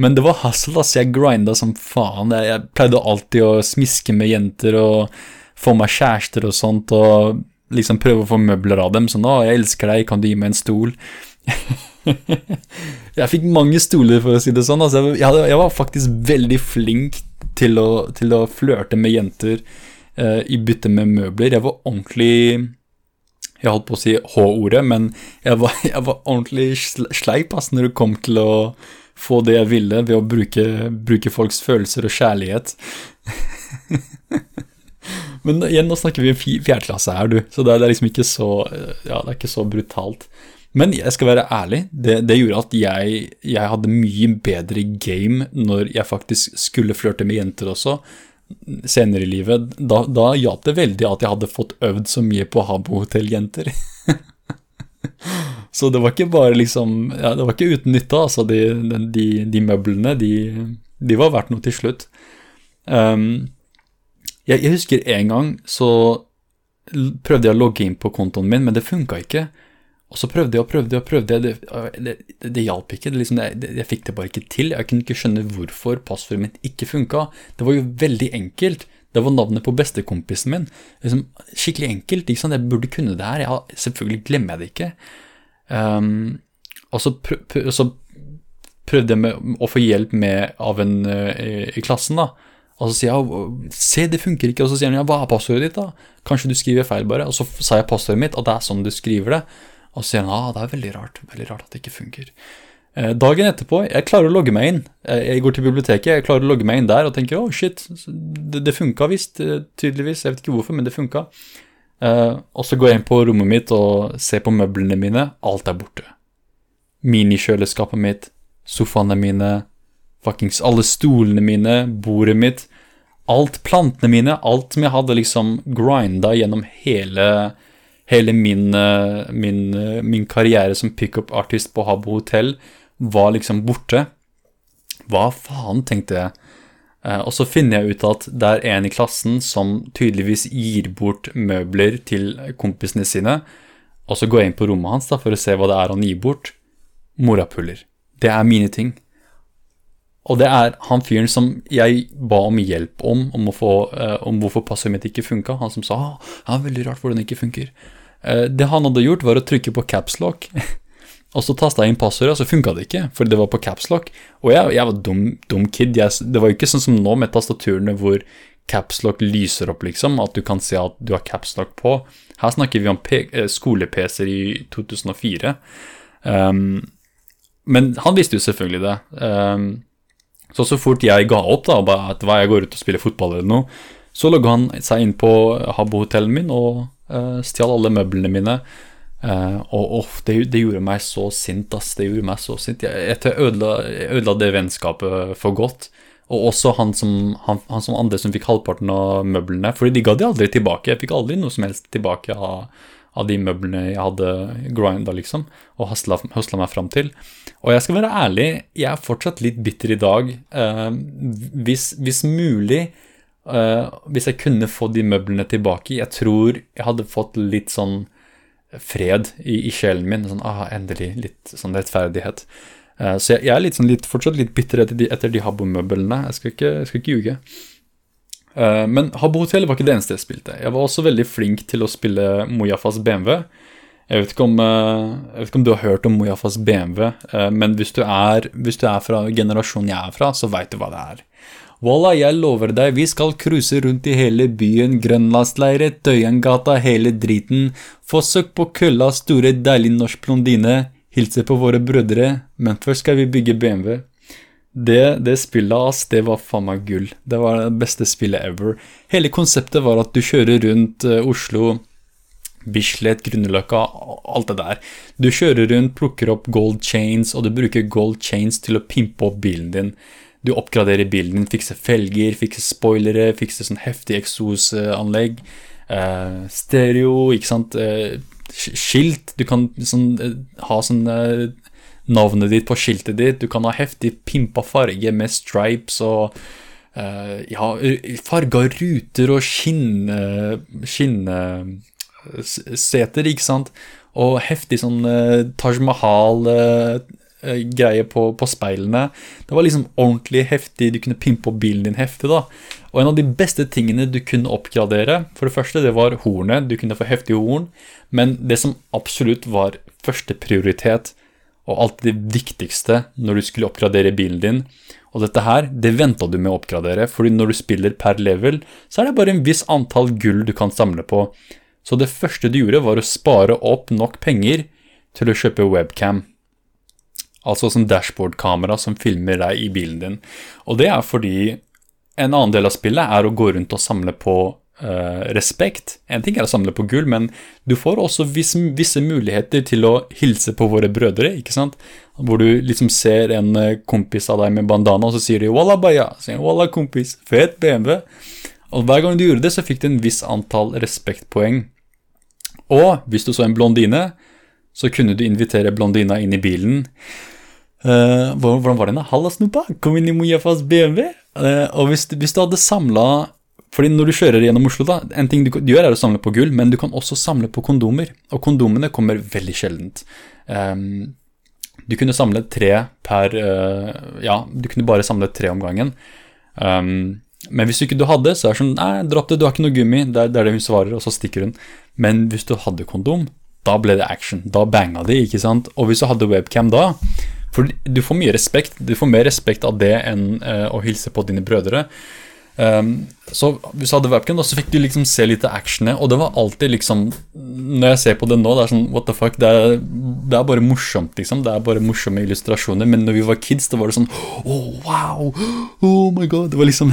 Men det var hustle, ass. Jeg grinda som faen. Jeg, jeg pleide alltid å smiske med jenter og få meg kjærester og sånt, og liksom prøve å få møbler av dem. Sånn 'Å, jeg elsker deg, kan du gi meg en stol?' jeg fikk mange stoler, for å si det sånn. Altså, jeg, hadde, jeg, var faktisk veldig flink til å, å flørte med jenter uh, i bytte med møbler. Jeg var ordentlig Jeg holdt på å si H-ordet, men jeg var, jeg var ordentlig sleip ass, når det kom til å få det jeg ville ved å bruke, bruke folks følelser og kjærlighet. Men igjen, nå snakker vi om fjerdeklasse her, du, så det er, liksom ikke så, ja, det er ikke så brutalt. Men jeg skal være ærlig, det, det gjorde at jeg, jeg, hadde mye bedre game når jeg faktisk skulle flørte med jenter også, senere i livet. Da, da hjalp det veldig at jeg hadde fått øvd så mye på Habbo-hotelljenter. Så det var ikke bare liksom ja, Det var ikke uten nytte, altså. De, de, de møblene, de, de, var verdt noe til slutt. Um, jeg, jeg, husker en gang så prøvde jeg å logge inn på kontoen min, men det funka ikke. Og så prøvde jeg og prøvde og prøvde, det, det, det, det hjalp ikke. Liksom, jeg fikk det bare ikke til. Jeg kunne ikke skjønne hvorfor passordet mitt ikke funka. Det var jo veldig enkelt. Det var navnet på bestekompisen min. Liksom, skikkelig enkelt. Jeg burde kunne det her. Har, selvfølgelig glemmer jeg det ikke. Um, og så, prøv, prøv, så, prøvde jeg med, å få hjelp med av en uh, i, i, klassen, da. Og så sier jeg se, det funker ikke. Og så sier han ja, hva er passordet ditt, da? Kanskje du skriver feil, bare. Og så sa jeg passordet mitt, og det er sånn du skriver det. Og så sier han ah, det er veldig rart. Veldig rart at det ikke funker. Uh, dagen etterpå, jeg klarer å logge meg inn. Uh, jeg går til biblioteket, jeg klarer å logge meg inn der og tenker oh, shit, det, det funka visst, tydeligvis. Jeg vet ikke hvorfor, men det funka. og så går jeg inn på rommet mitt og ser på møblene mine. Alt er borte minikjøleskapet mitt, sofaene mine, fuckings alle stolene mine, bordet mitt. Alt plantene mine, alt som jeg hadde liksom grinda gjennom hele, hele min, eh, min, eh, min, karriere som pickup-artist på Habbo hotell, var liksom borte. Hva faen, tenkte jeg. Eh, og så finner jeg ut at det er en i klassen som tydeligvis gir bort møbler til kompisene sine. Og så går jeg inn på rommet hans da, for å se hva det er han gir bort morapuler. Det er mine ting. Og det er han fyren som jeg ba om hjelp om, om, få, om hvorfor passordet mitt ikke funka. Han som sa ah, det er veldig rart hvordan det ikke funker. Uh, det han hadde gjort, var å trykke på capslock. og så tasta jeg inn passordet, og så funka det ikke, for det var på capslock. Og jeg, jeg var dum, dum kid. Jeg, det var jo ikke sånn som nå med tastaturene hvor capslock lyser opp, liksom. At du kan se at du har capslock på. Her snakker vi om eh, skole-PC-er i 2004. Um, men han visste jo selvfølgelig det. Um, så så fort jeg ga opp da, at jeg går ut og spiller fotball eller noe, så logga han seg inn på Habbo-hotellet min og stjal alle møblene mine. Uh, og oh, det, det, gjorde meg så sint, ass. Det gjorde meg så sint. Jeg, jeg ødela, ødela, det vennskapet for godt. Og også han som, han, han som andre som fikk halvparten av møblene. Fordi de ga de aldri tilbake. Jeg fikk aldri noe som helst tilbake av, av de møblene jeg hadde grinda, liksom, og hasla, meg fram til. Og jeg skal være ærlig, jeg er fortsatt litt bitter i dag. Uh, hvis, hvis, mulig, hvis jeg kunne få de møblene tilbake Jeg tror jeg hadde fått litt sånn fred i, i sjelen min. Sånn, ah, endelig litt sånn rettferdighet. Uh, så jeg, jeg, er litt, sånn, litt, fortsatt litt bitter etter de, de Habbo-møblene. Jeg skal ikke, jeg skal ikke ljuge. men Habbo Hotel var ikke det eneste jeg spilte. Jeg var også veldig flink til å spille Mojafas BMW. Jeg vet, om, eh, jeg vet, ikke om, du har hørt om Mojafas BMW, eh, men hvis du, er, hvis du er fra generasjonen jeg er fra, så veit du hva det er. Walla, jeg lover deg, vi skal cruise rundt i hele byen, grønlandsleire, Tøyengata, hele driten, få søk på kølla, store, deilig norsk blondine, hilse på våre brødre, men først skal vi bygge BMW. Det, det spillet, ass, det var faen meg gull. Det var det beste spillet ever. Hele konseptet var at du kjører rundt uh, Oslo Bislett, Grünerløkka, alt det der. Du kjører rundt, plukker opp gold chains, og du bruker gold chains til å pimpe opp bilen din. Du oppgraderer bilen din, fikser felger, fikser spoilere, fikser sånn heftig eksosanlegg. Eh, stereo, ikke sant. Eh, skilt. Du kan sånn, eh, ha sånn navnet ditt på skiltet ditt. Du kan ha heftig pimpa farge med stripes og ja, farga ruter og skinn... skinn seter, ikke sant? Og heftig sånn uh, Taj Mahal-greie uh, på, på, speilene. Det var liksom ordentlig heftig. Du kunne pimpe opp bilen din heftig, da. Og en av de beste tingene du kunne oppgradere, for det første, det var hornet. Du kunne få heftig horn. Men det som absolutt var første prioritet, og alltid det viktigste når du skulle oppgradere bilen din, og dette her, det venta du med å oppgradere, fordi når du spiller per level, så er det bare en viss antall gull du kan samle på. Så det første du gjorde, var å spare opp nok penger til å kjøpe webcam. Altså som dashboard-kamera som filmer deg i bilen din. Og det er fordi en annen del av spillet er å gå rundt og samle på uh, respekt. En ting er å samle på gull, men du får også visse, visse, muligheter til å hilse på våre brødre, ikke sant? Hvor du liksom ser en uh, kompis av deg med bandana, og så sier de 'walla baya'. Sier 'walla kompis', fet BMW. Og hver gang du gjorde det, så fikk du en viss antall respektpoeng. Og hvis du så en blondine, så kunne du invitere blondina inn i bilen. Uh, hvordan var den? 'Halla, snuppa, kom inn i Mojafas BMW.' Uh, og hvis, hvis, du hadde samla fordi når du kjører gjennom Oslo, da, en ting du, du, gjør er å samle på gull, men du kan også samle på kondomer. Og kondomene kommer veldig sjeldent. Um, du kunne samle tre per uh, Ja, du kunne bare samle tre om gangen. Um, men hvis du ikke du hadde, så er det sånn Nei, dropp det, du har ikke noe gummi. Det er det hun svarer, og så stikker hun. Men hvis du hadde kondom, da ble det action. Da banga de, ikke sant. Og hvis du hadde webcam da For du får mye respekt. Du får mer respekt av det enn uh, å hilse på dine brødre. Um, så hvis du hadde webcam, da, så fikk du liksom se litt av actionet, og det var alltid liksom Når jeg ser på det nå, det er sånn what the fuck, det er, det er bare morsomt, liksom. Det er bare morsomme illustrasjoner. Men når vi var kids, da var det sånn oh, wow! Oh my god! Det var liksom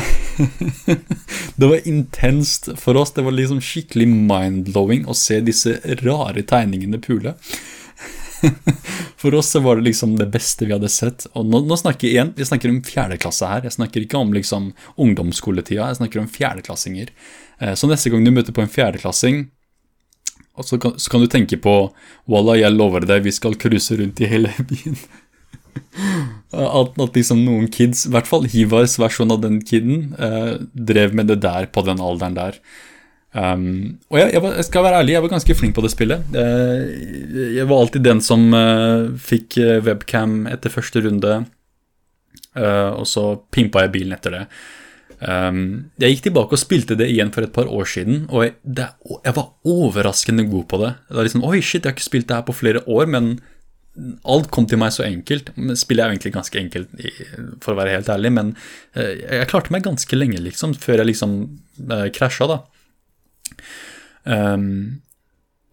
Det var intenst for oss. Det var liksom skikkelig mind-blowing å se disse rare tegningene pule. For oss så var det liksom det beste vi hadde sett. Og nå, nå snakker jeg igjen, vi snakker om fjerdeklasse her. Jeg snakker ikke om liksom ungdomsskoletida, jeg snakker om fjerdeklassinger. Eh, så neste gang du møter på en fjerdeklassing, så kan, så kan du tenke på Walla, jeg lover deg, vi skal cruise rundt i hele byen. At, at, liksom noen kids, i hvert fall Hivars versjon av den kiden, eh, drev med det der på den alderen der. Um, og jeg, jeg, var, jeg, skal være ærlig, jeg var ganske flink på det spillet. Jeg, jeg var alltid den som uh, fikk eh, webcam etter første runde, uh, og så pimpa jeg bilen etter det. Um, jeg gikk tilbake og spilte det igjen for et par år siden, og jeg, det, var overraskende god på det. Det var liksom, Oi, shit, jeg har ikke spilt det her på flere år, men alt kom til meg så enkelt. Spillet er egentlig ganske enkelt, for å være helt ærlig, men uh, jeg klarte meg ganske lenge, liksom, før jeg liksom uh, krasja, da. Um,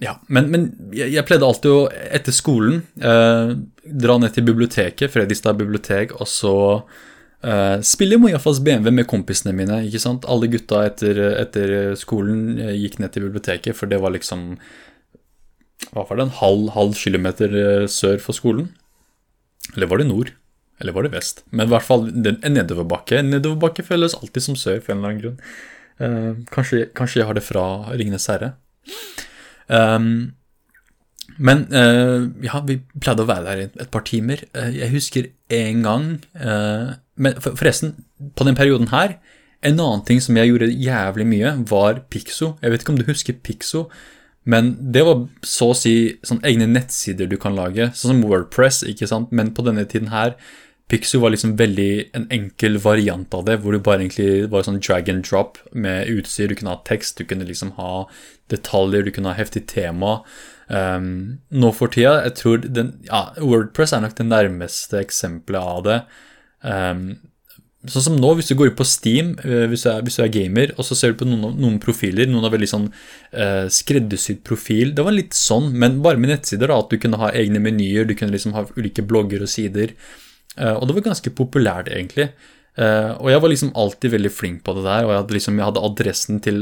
ja, men, men jeg, jeg, pleide alltid å, etter skolen, uh, dra ned til biblioteket, Fredrikstad bibliotek, og så uh, spille Mojafas BMW med kompisene mine. ikke sant? Alle gutta etter, etter skolen uh, gikk ned til biblioteket, for det var liksom Hva var det, en halv, halv kilometer sør for skolen? Eller var det nord? Eller var det vest? Men i hvert fall en nedoverbakke. En nedoverbakke føles alltid som sør, for en eller annen grunn. Uh, kanskje, kanskje, jeg har det fra Ringenes herre. Um, men uh, ja, vi pleide å være der et, et par timer. Uh, jeg husker en gang Men for, forresten, på den perioden her En annen ting som jeg gjorde jævlig mye, var Pixo. Jeg vet ikke om du husker Pixo, men det var så å si sånn egne nettsider du kan lage, sånn som Wordpress, ikke sant, men på denne tiden her Pixu var liksom veldig en enkel variant av det, hvor du bare egentlig var sånn drag and drop med utstyr. Du kunne ha tekst, du kunne liksom ha detaljer, du kunne ha heftig tema. Um, nå for tida, jeg tror den, ja, Wordpress er nok det nærmeste eksempelet av det. Um, sånn som nå, hvis du går ut på Steam, uh, hvis, du er, hvis, du er, gamer, og så ser du på noen, noen profiler, noen har veldig sånn uh, skreddersydd profil. Det var litt sånn, men bare med nettsider, da, at du kunne ha egne menyer, du kunne liksom ha ulike blogger og sider. Eh, og det var ganske populært, egentlig. Eh, og jeg var liksom alltid veldig flink på det der, og jeg hadde, liksom, jeg hadde adressen til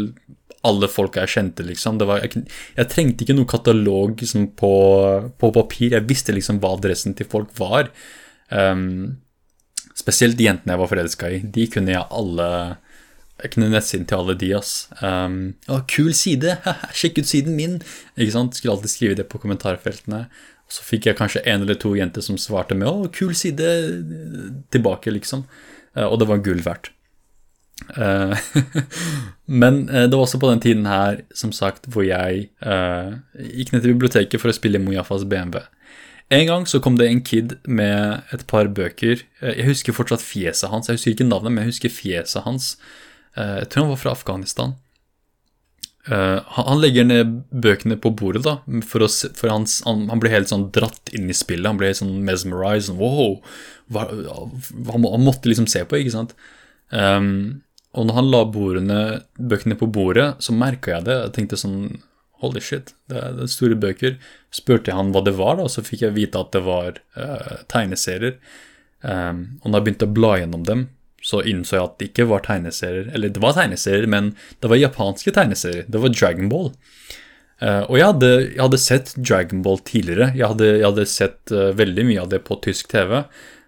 alle folka jeg kjente, liksom. Var, jeg, jeg, trengte ikke noen katalog liksom, på, på, papir. Jeg visste liksom hva adressen til folk var. Um, spesielt de jentene jeg var forelska i. De kunne jeg alle Jeg kunne nettsiden til alle de, ass. Um, å, kul side! Sjekk ut siden min! Ikke sant? Skulle alltid skrive det på kommentarfeltene. Så fikk jeg kanskje en eller to jenter som svarte med 'Å, kul side' tilbake, liksom. Eh, og det var gull verdt. Eh, men eh, det var også på den tiden her, som sagt, hvor jeg gikk ned til biblioteket for å spille Mojafas BMW. En gang så kom det en kid med et par bøker. Jeg husker fortsatt fjeset hans. Jeg husker ikke navnet, men jeg husker fjeset hans. Jeg tror han var fra Afghanistan. Uh, han legger ned bøkene på bordet, da, for, å, for han, han, blir helt sånn dratt inn i spillet. Han blir sånn mesmerized. Sånn, wow, hva, han, han, måtte liksom se på, ikke sant. Um, og når han la bordene, bøkene på bordet, så merka jeg det. Jeg tenkte sånn Holy shit, det er, det er store bøker. Spurte jeg han hva det var, da, så fikk jeg vite at det var uh, tegneserier. Um, og når jeg begynte å bla gjennom dem, så innså jeg at det ikke var tegneserier. Eller det var tegneserier, men det var japanske tegneserier. Det var Dragon Ball. Uh, og jeg hadde, jeg hadde, sett Dragon Ball tidligere. Jeg hadde, jeg hadde sett uh, veldig mye av det på tysk TV.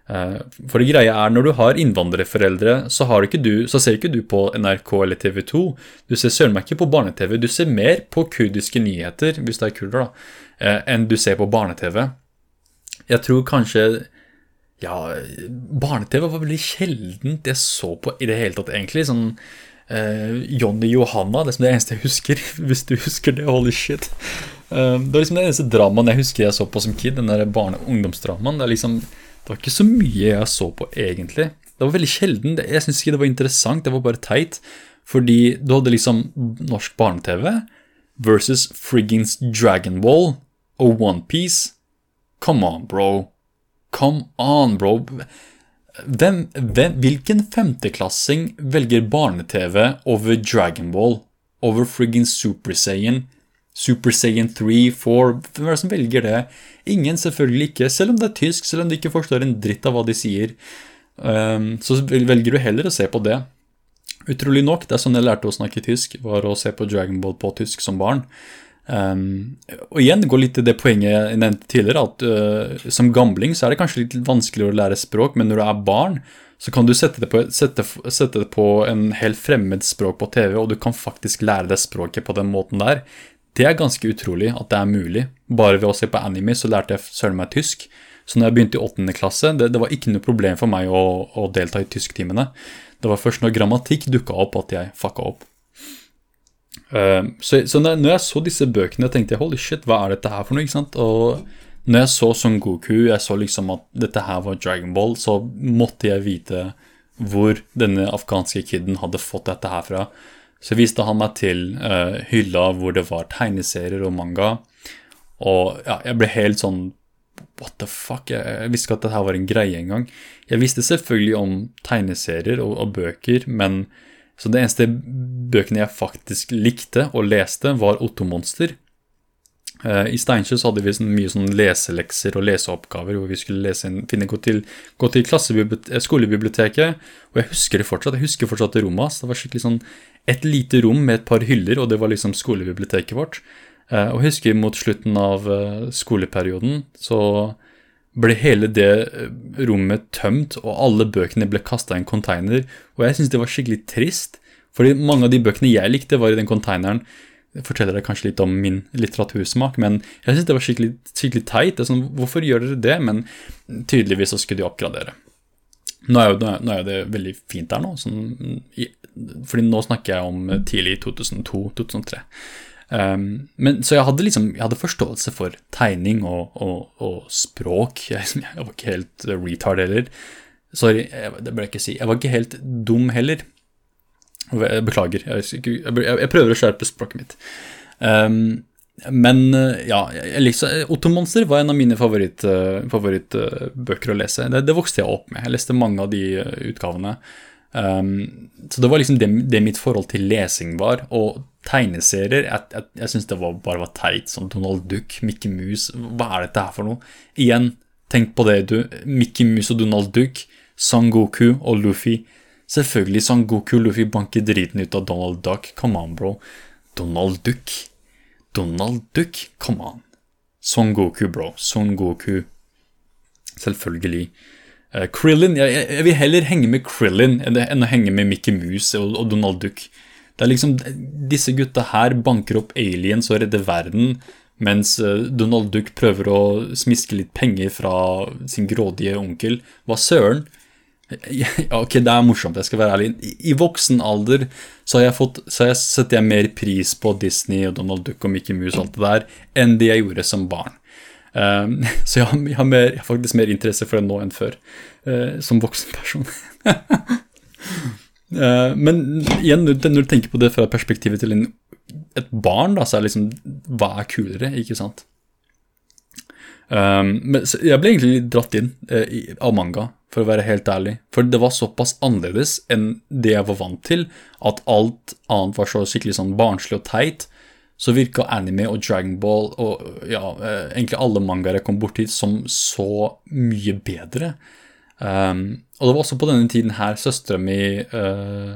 Uh, eh, for det greia er, når du har innvandrerforeldre, så, du, så, ser ikke du på NRK eller TV 2. Du ser søren meg ikke på barne-TV. Du ser mer på kurdiske nyheter, hvis det er kurder, da, enn du ser på barne-TV. Jeg tror kanskje ja, barne-TV var veldig sjeldent jeg så på i det hele tatt, egentlig. Sånn uh, Johnny Johanna, det er det eneste jeg husker. Hvis du husker det, holy shit. Uh, det var liksom det eneste dramaen jeg husker jeg så på som kid. Den der barne- og ungdomsdramaen. Det, liksom, det, var ikke så mye jeg så på, egentlig. Det var veldig sjelden. Jeg syns ikke det var interessant, det var bare teit. Fordi du hadde liksom norsk barne-TV versus friggins Dragon Ball og Onepiece. Come on, bro. Come on, bro. Hvem, hvem, hvilken femteklassing velger barne-TV over Dragonball? Over friggin' Super Saiyan? Super Saiyan 3, 4 Hvem er det som velger det? Ingen, selvfølgelig ikke. Selv om det er tysk, selv om de ikke forstår en dritt av hva de sier. Um, så velger du heller å se på det. Utrolig nok, det er sånn jeg lærte å snakke tysk, var å se på Dragon Ball på tysk som barn. Um, og igjen går litt til det poenget jeg nevnte tidligere, at uh, som gambling så er det kanskje litt vanskeligere å lære språk, men når du er barn, så kan du sette det, på, sette, sette det på en helt fremmed språk på TV, og du kan faktisk lære deg språket på den måten der. Det er ganske utrolig at det er mulig. Bare ved å se på anime så lærte jeg søren meg tysk. Så når jeg begynte i åttende klasse, det, det, var ikke noe problem for meg å, å delta i tysktimene. Det var først når grammatikk dukka opp at jeg fucka opp. Uh, så, så når, jeg så disse bøkene, tenkte jeg holy shit, hva er dette her for noe? ikke sant? Og når jeg så Son Goku, jeg så liksom at dette her var Dragon Ball, så måtte jeg vite hvor denne afghanske kiden hadde fått dette her fra. Så viste han meg til uh, hylla hvor det var tegneserier og manga. Og ja, jeg ble helt sånn What the fuck? Jeg, jeg visste ikke at dette var en greie engang. Jeg visste selvfølgelig om tegneserier og, og bøker, men så det eneste bøkene jeg faktisk likte og leste, var Otto-monster. Uh, I Steinkjer hadde vi sånn, mye sånn leselekser og leseoppgaver hvor vi skulle en, finne, gå til, gå til eh, skolebiblioteket. Og jeg husker det fortsatt. Jeg husker fortsatt rommet hans. Det var skikkelig sånn et lite rom med et par hyller, og det var liksom skolebiblioteket vårt. Uh, og jeg husker mot slutten av skoleperioden så ble hele det rommet tømt, og alle bøkene ble kasta i en container. Og jeg syns det var skikkelig trist, fordi mange av de bøkene jeg likte, var i den containeren det forteller deg kanskje litt om min litteratursmak, men jeg synes det var skikkelig, skikkelig teit. Sånn, hvorfor gjør dere det? Men tydeligvis så skulle de oppgradere. Nå er, jo, nå er jo det veldig fint der nå, sånn, fordi nå snakker jeg om tidlig 2002-2003. Um, men, så jeg hadde liksom, jeg hadde forståelse for tegning og, og, og språk. Jeg, jeg, var ikke helt retard heller. Sorry, det bør jeg ikke si. Jeg var ikke helt dum heller. Beklager, jeg, jeg, prøver å skjerpe språket mitt. Um, men eh, ja, liksom, Otto-monster var en av mine favorittbøker favoritt, uh, å lese. Det, det, vokste jeg opp med. Jeg leste mange av de utgavene. Um, så det var liksom det, det, mitt forhold til lesing var. Og tegneserier Jeg, jeg, jeg syns det var, bare var teit. Sånn Donald Duck, Mickey Mouse. Hva er dette her for noe? Igjen, tenk på det, du. Mickey Mouse og Donald Duck, Son Goku og Luffy. Selvfølgelig Son Goku og Luffy banker driten ut av Donald Duck. Come on, bro. Donald Duck. Donald Duck, come on. Son Goku, bro. Son Goku. Selvfølgelig. Uh, Krillin jeg, jeg, vil heller henge med Krillin enn, å henge med Mickey Mouse og, og, Donald Duck. Det er liksom, Disse gutta her banker opp aliens og redder verden, mens uh, Donald Duck prøver å smiske litt penger fra sin grådige onkel. Hva søren? Ja, ok, det er morsomt, jeg skal være ærlig. I, i voksen alder så har jeg fått, så setter jeg mer pris på Disney og Donald Duck og Mickey Mouse og alt det der, enn det jeg gjorde som barn. Um, så jeg har, jeg, har mer, jeg har, faktisk mer interesse for det nå enn før, uh, som voksen person. uh, men igjen, når du tenker på det fra perspektivet til en, et barn, da, så er liksom Hva er kulere, ikke sant? Um, men jeg ble egentlig dratt inn uh, i, av manga for å være helt ærlig. For det var såpass annerledes enn det jeg var vant til, at alt annet var så skikkelig sånn barnslig og teit. Så virka anime og Dragon Ball og ja, eh, egentlig alle mangaer jeg kom borti, som så mye bedre. Um, og det var også på denne tiden her søstera mi uh,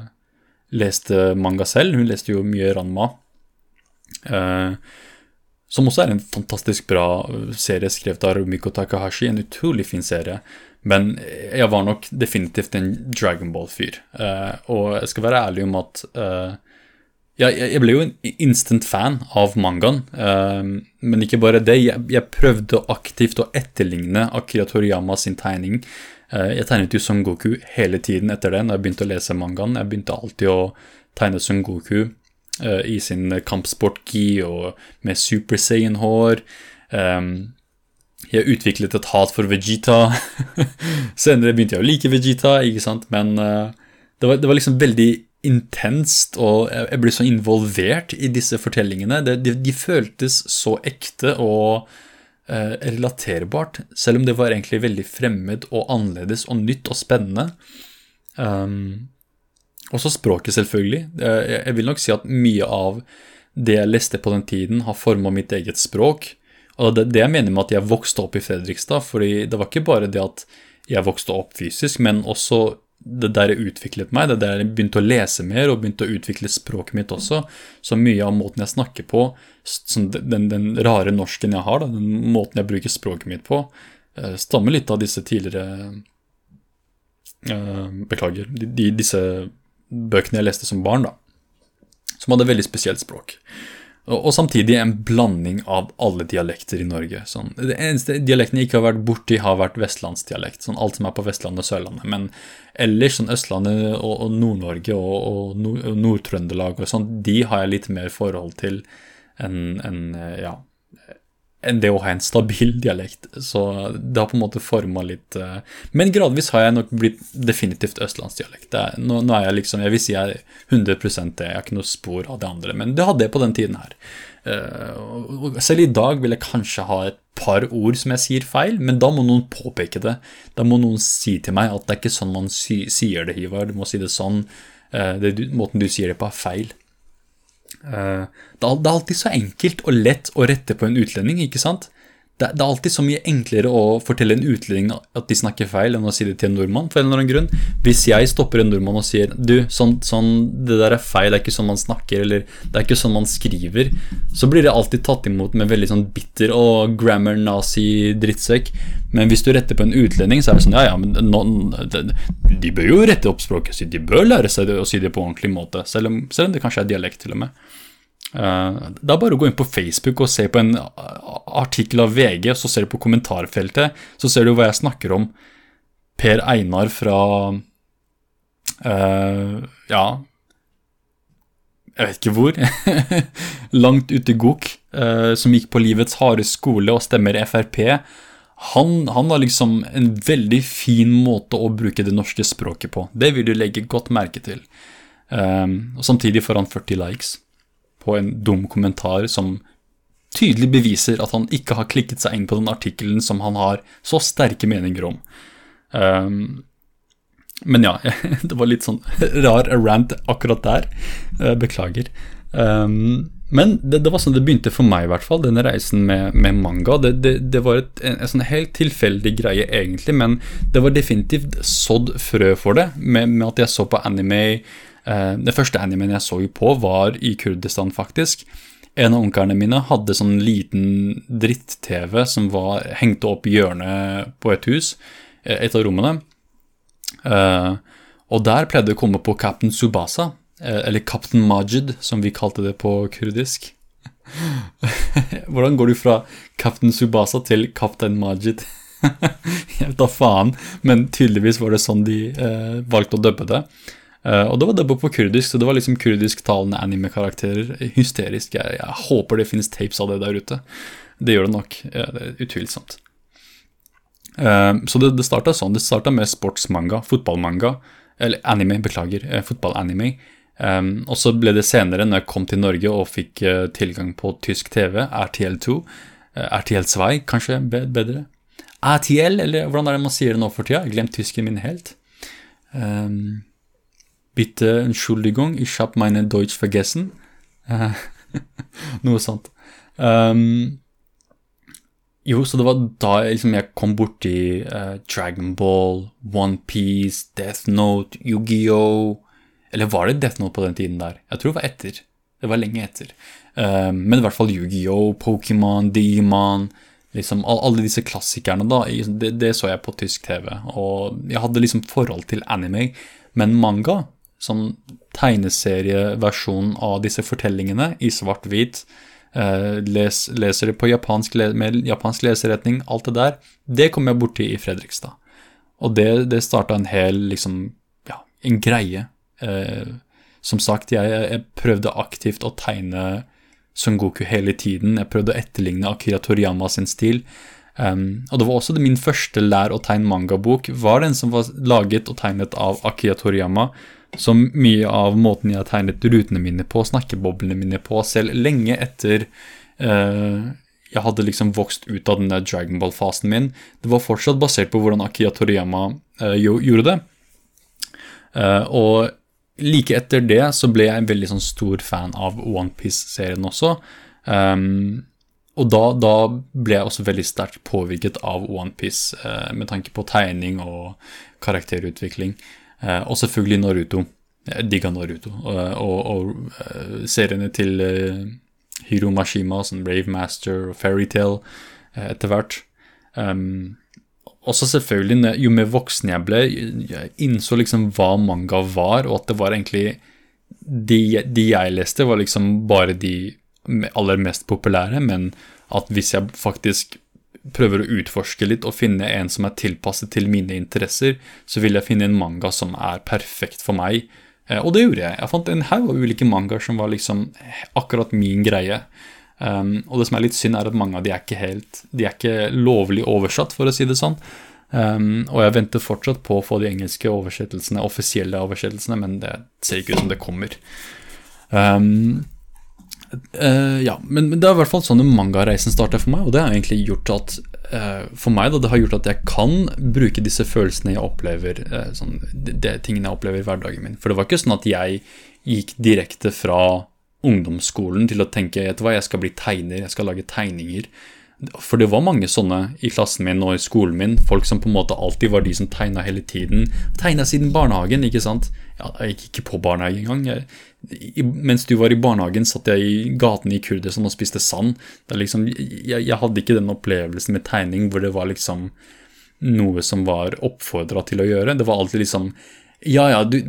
leste manga selv. Hun leste jo mye Ranma. Uh, som også er en fantastisk bra serie skrevet av Rumiko Takahashi. En utrolig fin serie. Men jeg var nok definitivt en Dragon Ball-fyr. Uh, og jeg skal være ærlig om at uh, jeg, jeg, ble jo en instant fan av mangaen. Uh, men ikke bare det. Jeg, prøvde aktivt å etterligne Akira Toriyama sin tegning. jeg tegnet jo Son Goku hele tiden etter det når jeg begynte å lese mangaen. Jeg begynte alltid å tegne Son Goku i sin kampsport-gi og med Super Saiyan-hår. Jeg utviklet et hat for Vegeta. Senere begynte jeg å like Vegeta, ikke sant, men det, var, liksom veldig intenst, og jeg, blir så involvert i disse fortellingene. De, de, de, føltes så ekte og eh, relaterbart, selv om det var egentlig veldig fremmed og annerledes og nytt og spennende. Um, også språket, selvfølgelig. Jeg, jeg vil nok si at mye av det jeg leste på den tiden, har forma mitt eget språk. Og det, det jeg mener med at jeg vokste opp i Fredrikstad, fordi det var ikke bare det at jeg vokste opp fysisk, men også det der jeg utviklet meg, det der jeg begynte å lese mer og begynte å utvikle språket mitt også. Så mye av måten jeg snakker på, sånn den, den, rare norsken jeg har, da, den måten jeg bruker språket mitt på, eh, stammer litt av disse tidligere uh, Beklager, de, disse bøkene jeg leste som barn, da. Som hadde veldig spesielt språk. Og, samtidig en blanding av alle dialekter i Norge. Sånn, det eneste dialekten jeg ikke har vært borti, har vært vestlandsdialekt. Sånn alt som er på Vestlandet og Sørlandet. Men ellers sånn Østlandet og, Nord-Norge og, Nord-Trøndelag og sånn, de har jeg litt mer forhold til enn en, ja, enn det å ha en stabil dialekt. Så det har på en måte forma litt uh, Men gradvis har jeg nok blitt definitivt østlandsdialekt. Er, nå, nå, er jeg liksom, jeg vil si jeg er 100 det, jeg har ikke noe spor av det andre. Men det hadde jeg på den tiden her. Uh, selv i dag vil jeg kanskje ha et par ord som jeg sier feil, men da må noen påpeke det. Da må noen si til meg at det er ikke sånn man si, sier det, Hivar. Du må si det sånn. Uh, det, måten du sier det på, er feil. Eh, det er alltid så enkelt og lett å rette på en utlending, ikke sant? Det er alltid så mye enklere å fortelle en utlending at de snakker feil, enn å si det til en nordmann. for en eller annen grunn. Hvis jeg stopper en nordmann og sier du, sånn, sånn, det der er feil, det er ikke sånn man snakker, eller det er ikke sånn man skriver, så blir det alltid tatt imot med veldig sånn bitter og grammar-nazi-drittsekk. Men hvis du retter på en utlending, så er det sånn ja, ja, men no, de bør jo rette opp språket sitt, de bør lære seg å si det på ordentlig måte, selv om, selv om det kanskje er dialekt, til og med. Uh, det er bare å gå inn på Facebook og se på en artikkel av VG, så ser du på kommentarfeltet, så ser du hva jeg snakker om. Per Einar fra uh, Ja Jeg vet ikke hvor. Langt ute i Gok, uh, som gikk på livets harde skole og stemmer Frp. Han, han, har liksom en veldig fin måte å bruke det norske språket på. Det vil du legge godt merke til. Uh, og Samtidig får han 40 likes på en dum kommentar som tydelig beviser at han ikke har klikket seg inn på den artikkelen som han har så sterke meninger om. Um, men ja, det var litt sånn rar rant akkurat der. Uh, beklager. Um, men det, det, var sånn det begynte for meg, i hvert fall, denne reisen med, med manga. Det, det, det var et, en, en, sånn helt tilfeldig greie, egentlig, men det var definitivt sådd frø for det, med, med at jeg så på anime Eh, det første animen jeg så på, var i Kurdistan, faktisk. En av onklene mine hadde sånn liten dritt-TV som var hengte opp i hjørnet på et hus, eh, et av rommene. Eh, og der pleide det å komme på Captain Subasa, eller Captain Majid, som vi kalte det på kurdisk. Hvordan går du fra Captain Subasa til Captain Majid? Jeg vet da faen, men tydeligvis var det sånn de valgte å dubbe det. Uh, og det var dubba på kurdisk, så det var liksom kurdisktalende anime-karakterer. Hysterisk. Jeg, jeg, håper det finnes tapes av det der ute. Det gjør det nok. Ja, det er utvilsomt. Uh, så det, det starta sånn. Det starta med sportsmanga, fotballmanga. Eller anime, beklager. Eh, Fotballanime. Um, og så ble det senere, når jeg kom til Norge og fikk uh, tilgang på tysk TV, RTL2 RTL2, kanskje bedre. RTL, eller hvordan er det man sier det nå for tida? Jeg glemt tysken min helt. Um, Bitte Entschuldigung, ich habe meine Deutsch vergessen. Noe sånt. Um, jo, så det var da jeg, liksom, jeg kom borti uh, Dragon Ball, Onepiece, Death Note, Yu-Gi-Oh! Eller var det Death Note på den tiden der? Jeg tror det var etter. Det var lenge etter. Um, men i hvert fall Yu-Gi-Oh!, Pokémon, Demon liksom, Alle disse klassikerne, da. Det, det, så jeg på tysk TV. Og jeg hadde liksom forhold til anime. Men manga sånn tegneserieversjonen av disse fortellingene i svart-hvit. Eh, les, leser det på japansk, med japansk leseretning, alt det der. Det kom jeg borti i Fredrikstad. Og det, det starta en hel, liksom, ja, en greie. Eh, som sagt, jeg, jeg, prøvde aktivt å tegne Son Goku hele tiden. Jeg prøvde å etterligne Akira Toriyama sin stil. Um, og det var også min første lær- og tegn-mangabok var den som var laget og tegnet av Akira Toriyama. Som mye av måten jeg har tegnet rutene mine på, snakkeboblene mine på, selv lenge etter uh, jeg hadde liksom vokst ut av den der Dragon Ball-fasen min. Det var fortsatt basert på hvordan Akira Toriyama uh, gjorde det. Uh, og like etter det så ble jeg en veldig sånn stor fan av Onepiece-serien også. Um, og da, da, ble jeg også veldig sterkt påvirket av Onepiece eh, med tanke på tegning og karakterutvikling. Uh, og selvfølgelig Naruto. Jeg digga Naruto. Og, og, og seriene til Hiro Mashima, som Rave Master og Fairytale etter hvert. Um, også selvfølgelig, jo mer voksen jeg ble, jeg innså liksom hva manga var, og at det var egentlig De, de jeg leste, var liksom bare de aller mest populære, men at hvis jeg faktisk prøver å utforske litt og finne en som er tilpasset til mine interesser, så vil jeg finne en manga som er perfekt for meg. Eh, og det gjorde jeg. Jeg fant en haug av ulike mangaer som var liksom akkurat min greie. Um, og det som er litt synd, er at mange av de er ikke helt De er ikke lovlig oversatt, for å si det sånn. Um, og jeg venter fortsatt på å få de engelske oversettelsene, offisielle oversettelsene, men det ser ikke ut som det kommer. Um, uh, ja, men, men, det er i hvert fall sånn mangareisen starter for meg, og det har egentlig gjort at uh, For meg, da, det har gjort at jeg kan bruke disse følelsene jeg opplever, uh, sånn, de, de tingene jeg opplever i hverdagen min. For det var ikke sånn at jeg gikk direkte fra ungdomsskolen til å tenke vet du hva, jeg skal bli tegner, jeg skal lage tegninger. For det var mange sånne i klassen min og i skolen min. Folk som på en måte alltid var de som tegna hele tiden. Tegna siden barnehagen, ikke sant. Ja, jeg gikk ikke på barnehage engang. Jeg, mens du var i barnehagen, satt jeg i gaten i Kurdistan og spiste sand. Liksom, jeg, jeg, hadde ikke den opplevelsen med tegning hvor det var liksom noe som var oppfordra til å gjøre. Det var alltid liksom ja, ja, du,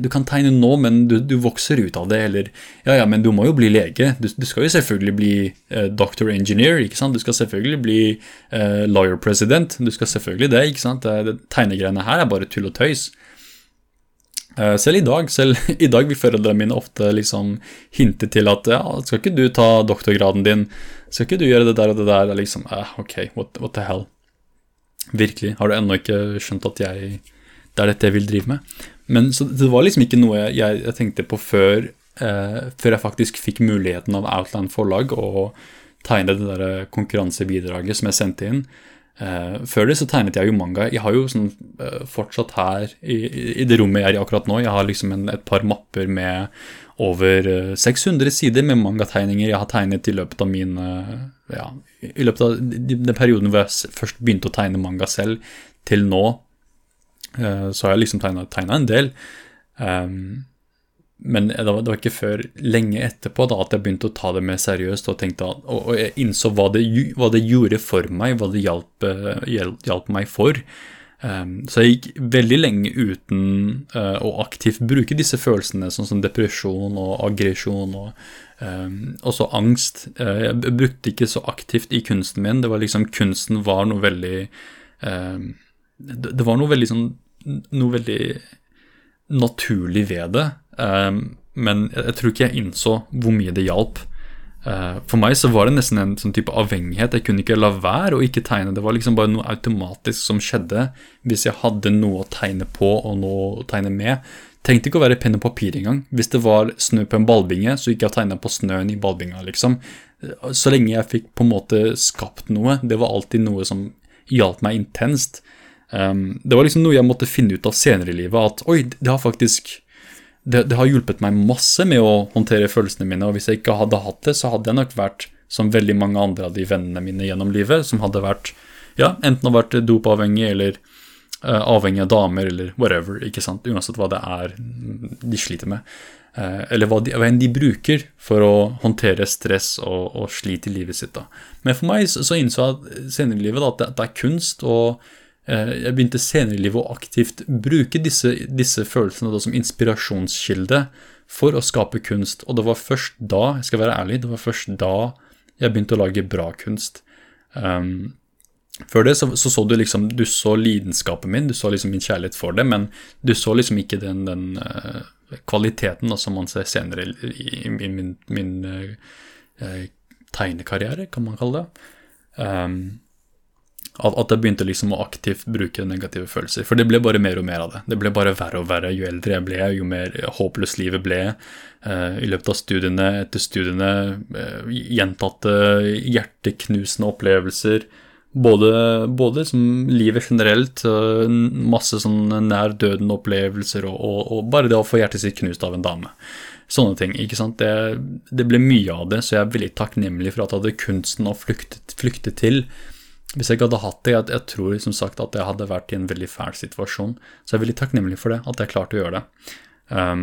du, kan tegne nå, men du, du, vokser ut av det. Eller ja, ja, men du må jo bli lege. Du, du skal jo selvfølgelig bli uh, doctor engineer. ikke sant? Du skal selvfølgelig bli uh, lawyer president. Du skal selvfølgelig det. ikke sant? Det, det, tegnegreiene her er bare tull og tøys. Uh, selv i dag selv i dag vil foreldrene mine ofte liksom hinte til at ja, skal ikke du ta doktorgraden din? Skal ikke du gjøre det der og det der? Det er liksom, eh, ok, what, what the hell? Virkelig. Har du ennå ikke skjønt at jeg det er dette jeg vil drive med. Men det var liksom ikke noe jeg, jeg tenkte på før, eh, før jeg faktisk fikk muligheten av Outland forlag å tegne det der konkurransebidraget som jeg sendte inn. Eh, før det så tegnet jeg jo manga. Jeg har jo sånn, eh, fortsatt her i, i, det rommet jeg er i akkurat nå, jeg har liksom en, et par mapper med over 600 eh, sider med mangategninger jeg har tegnet i løpet av min ja, i løpet av den perioden hvor jeg først begynte å tegne manga selv, til nå, så har jeg liksom tegna en del. Um, men det var, ikke før lenge etterpå da, at jeg begynte å ta det mer seriøst og, tenkte, og, og jeg innså hva det, hva det, gjorde for meg, hva det hjalp, eh, hjalp, meg for. Um, så jeg gikk veldig lenge uten uh, å aktivt bruke disse følelsene, sånn som depresjon og aggresjon og um, også angst. Uh, jeg brukte ikke så aktivt i kunsten min. Det var liksom Kunsten var noe veldig um, det, det, var noe veldig sånn noe veldig naturlig ved det. Um, men jeg, tror ikke jeg innså hvor mye det hjalp. Uh, for meg så var det nesten en sånn type avhengighet. Jeg kunne ikke la være å ikke tegne. Det var liksom bare noe automatisk som skjedde hvis jeg hadde noe å tegne på og noe å tegne med. Trengte ikke å være penn og papir engang. Hvis det var snø på en ballbinge, så gikk jeg og tegna på snøen i ballbinga, liksom. Så lenge jeg fikk på en måte skapt noe. Det var alltid noe som hjalp meg intenst. Um, det var liksom noe jeg måtte finne ut av senere i livet, at oi, det har faktisk det, det, har hjulpet meg masse med å håndtere følelsene mine, og hvis jeg ikke hadde hatt det, så hadde jeg nok vært som veldig mange andre av de vennene mine gjennom livet, som hadde vært ja, enten har vært dopavhengig eller uh, avhengig av damer eller whatever, ikke sant, uansett hva det er de sliter med. Uh, eller hva, de, hva enn de bruker for å håndtere stress og, og slit i livet sitt. da. Men for meg så, så innså jeg senere i livet da, at det, det er kunst og Eh, jeg begynte senere i livet å aktivt bruke disse, disse følelsene da, som inspirasjonskilde for å skape kunst. Og det var først da, jeg skal være ærlig, det var først da jeg begynte å lage bra kunst. Um, før det så, så, så du liksom Du så lidenskapen min, du så liksom min kjærlighet for det, men du så liksom ikke den, den uh, kvaliteten da, som man ser senere i, i, i min, min uh, tegnekarriere, kan man kalle det. Um, At, at jeg begynte liksom å aktivt bruke negative følelser. For det ble bare mer og mer av det. Det ble bare verre og verre jo eldre jeg ble, jo mer håpløst livet ble. Uh, I løpet av studiene, etter studiene, uh, gjentatte hjerteknusende opplevelser. Både, både livet generelt, masse sånn nær døden-opplevelser, og, og, og, bare det å få hjertet sitt knust av en dame. Sånne ting. ikke sant? Det, det ble mye av det, så jeg er veldig takknemlig for at jeg hadde kunsten å flykte, flykte til hvis jeg ikke hadde hatt det, jeg, jeg, tror som sagt at jeg hadde vært i en veldig fæl situasjon. Så jeg er veldig takknemlig for det, at jeg klarte å gjøre det. Um,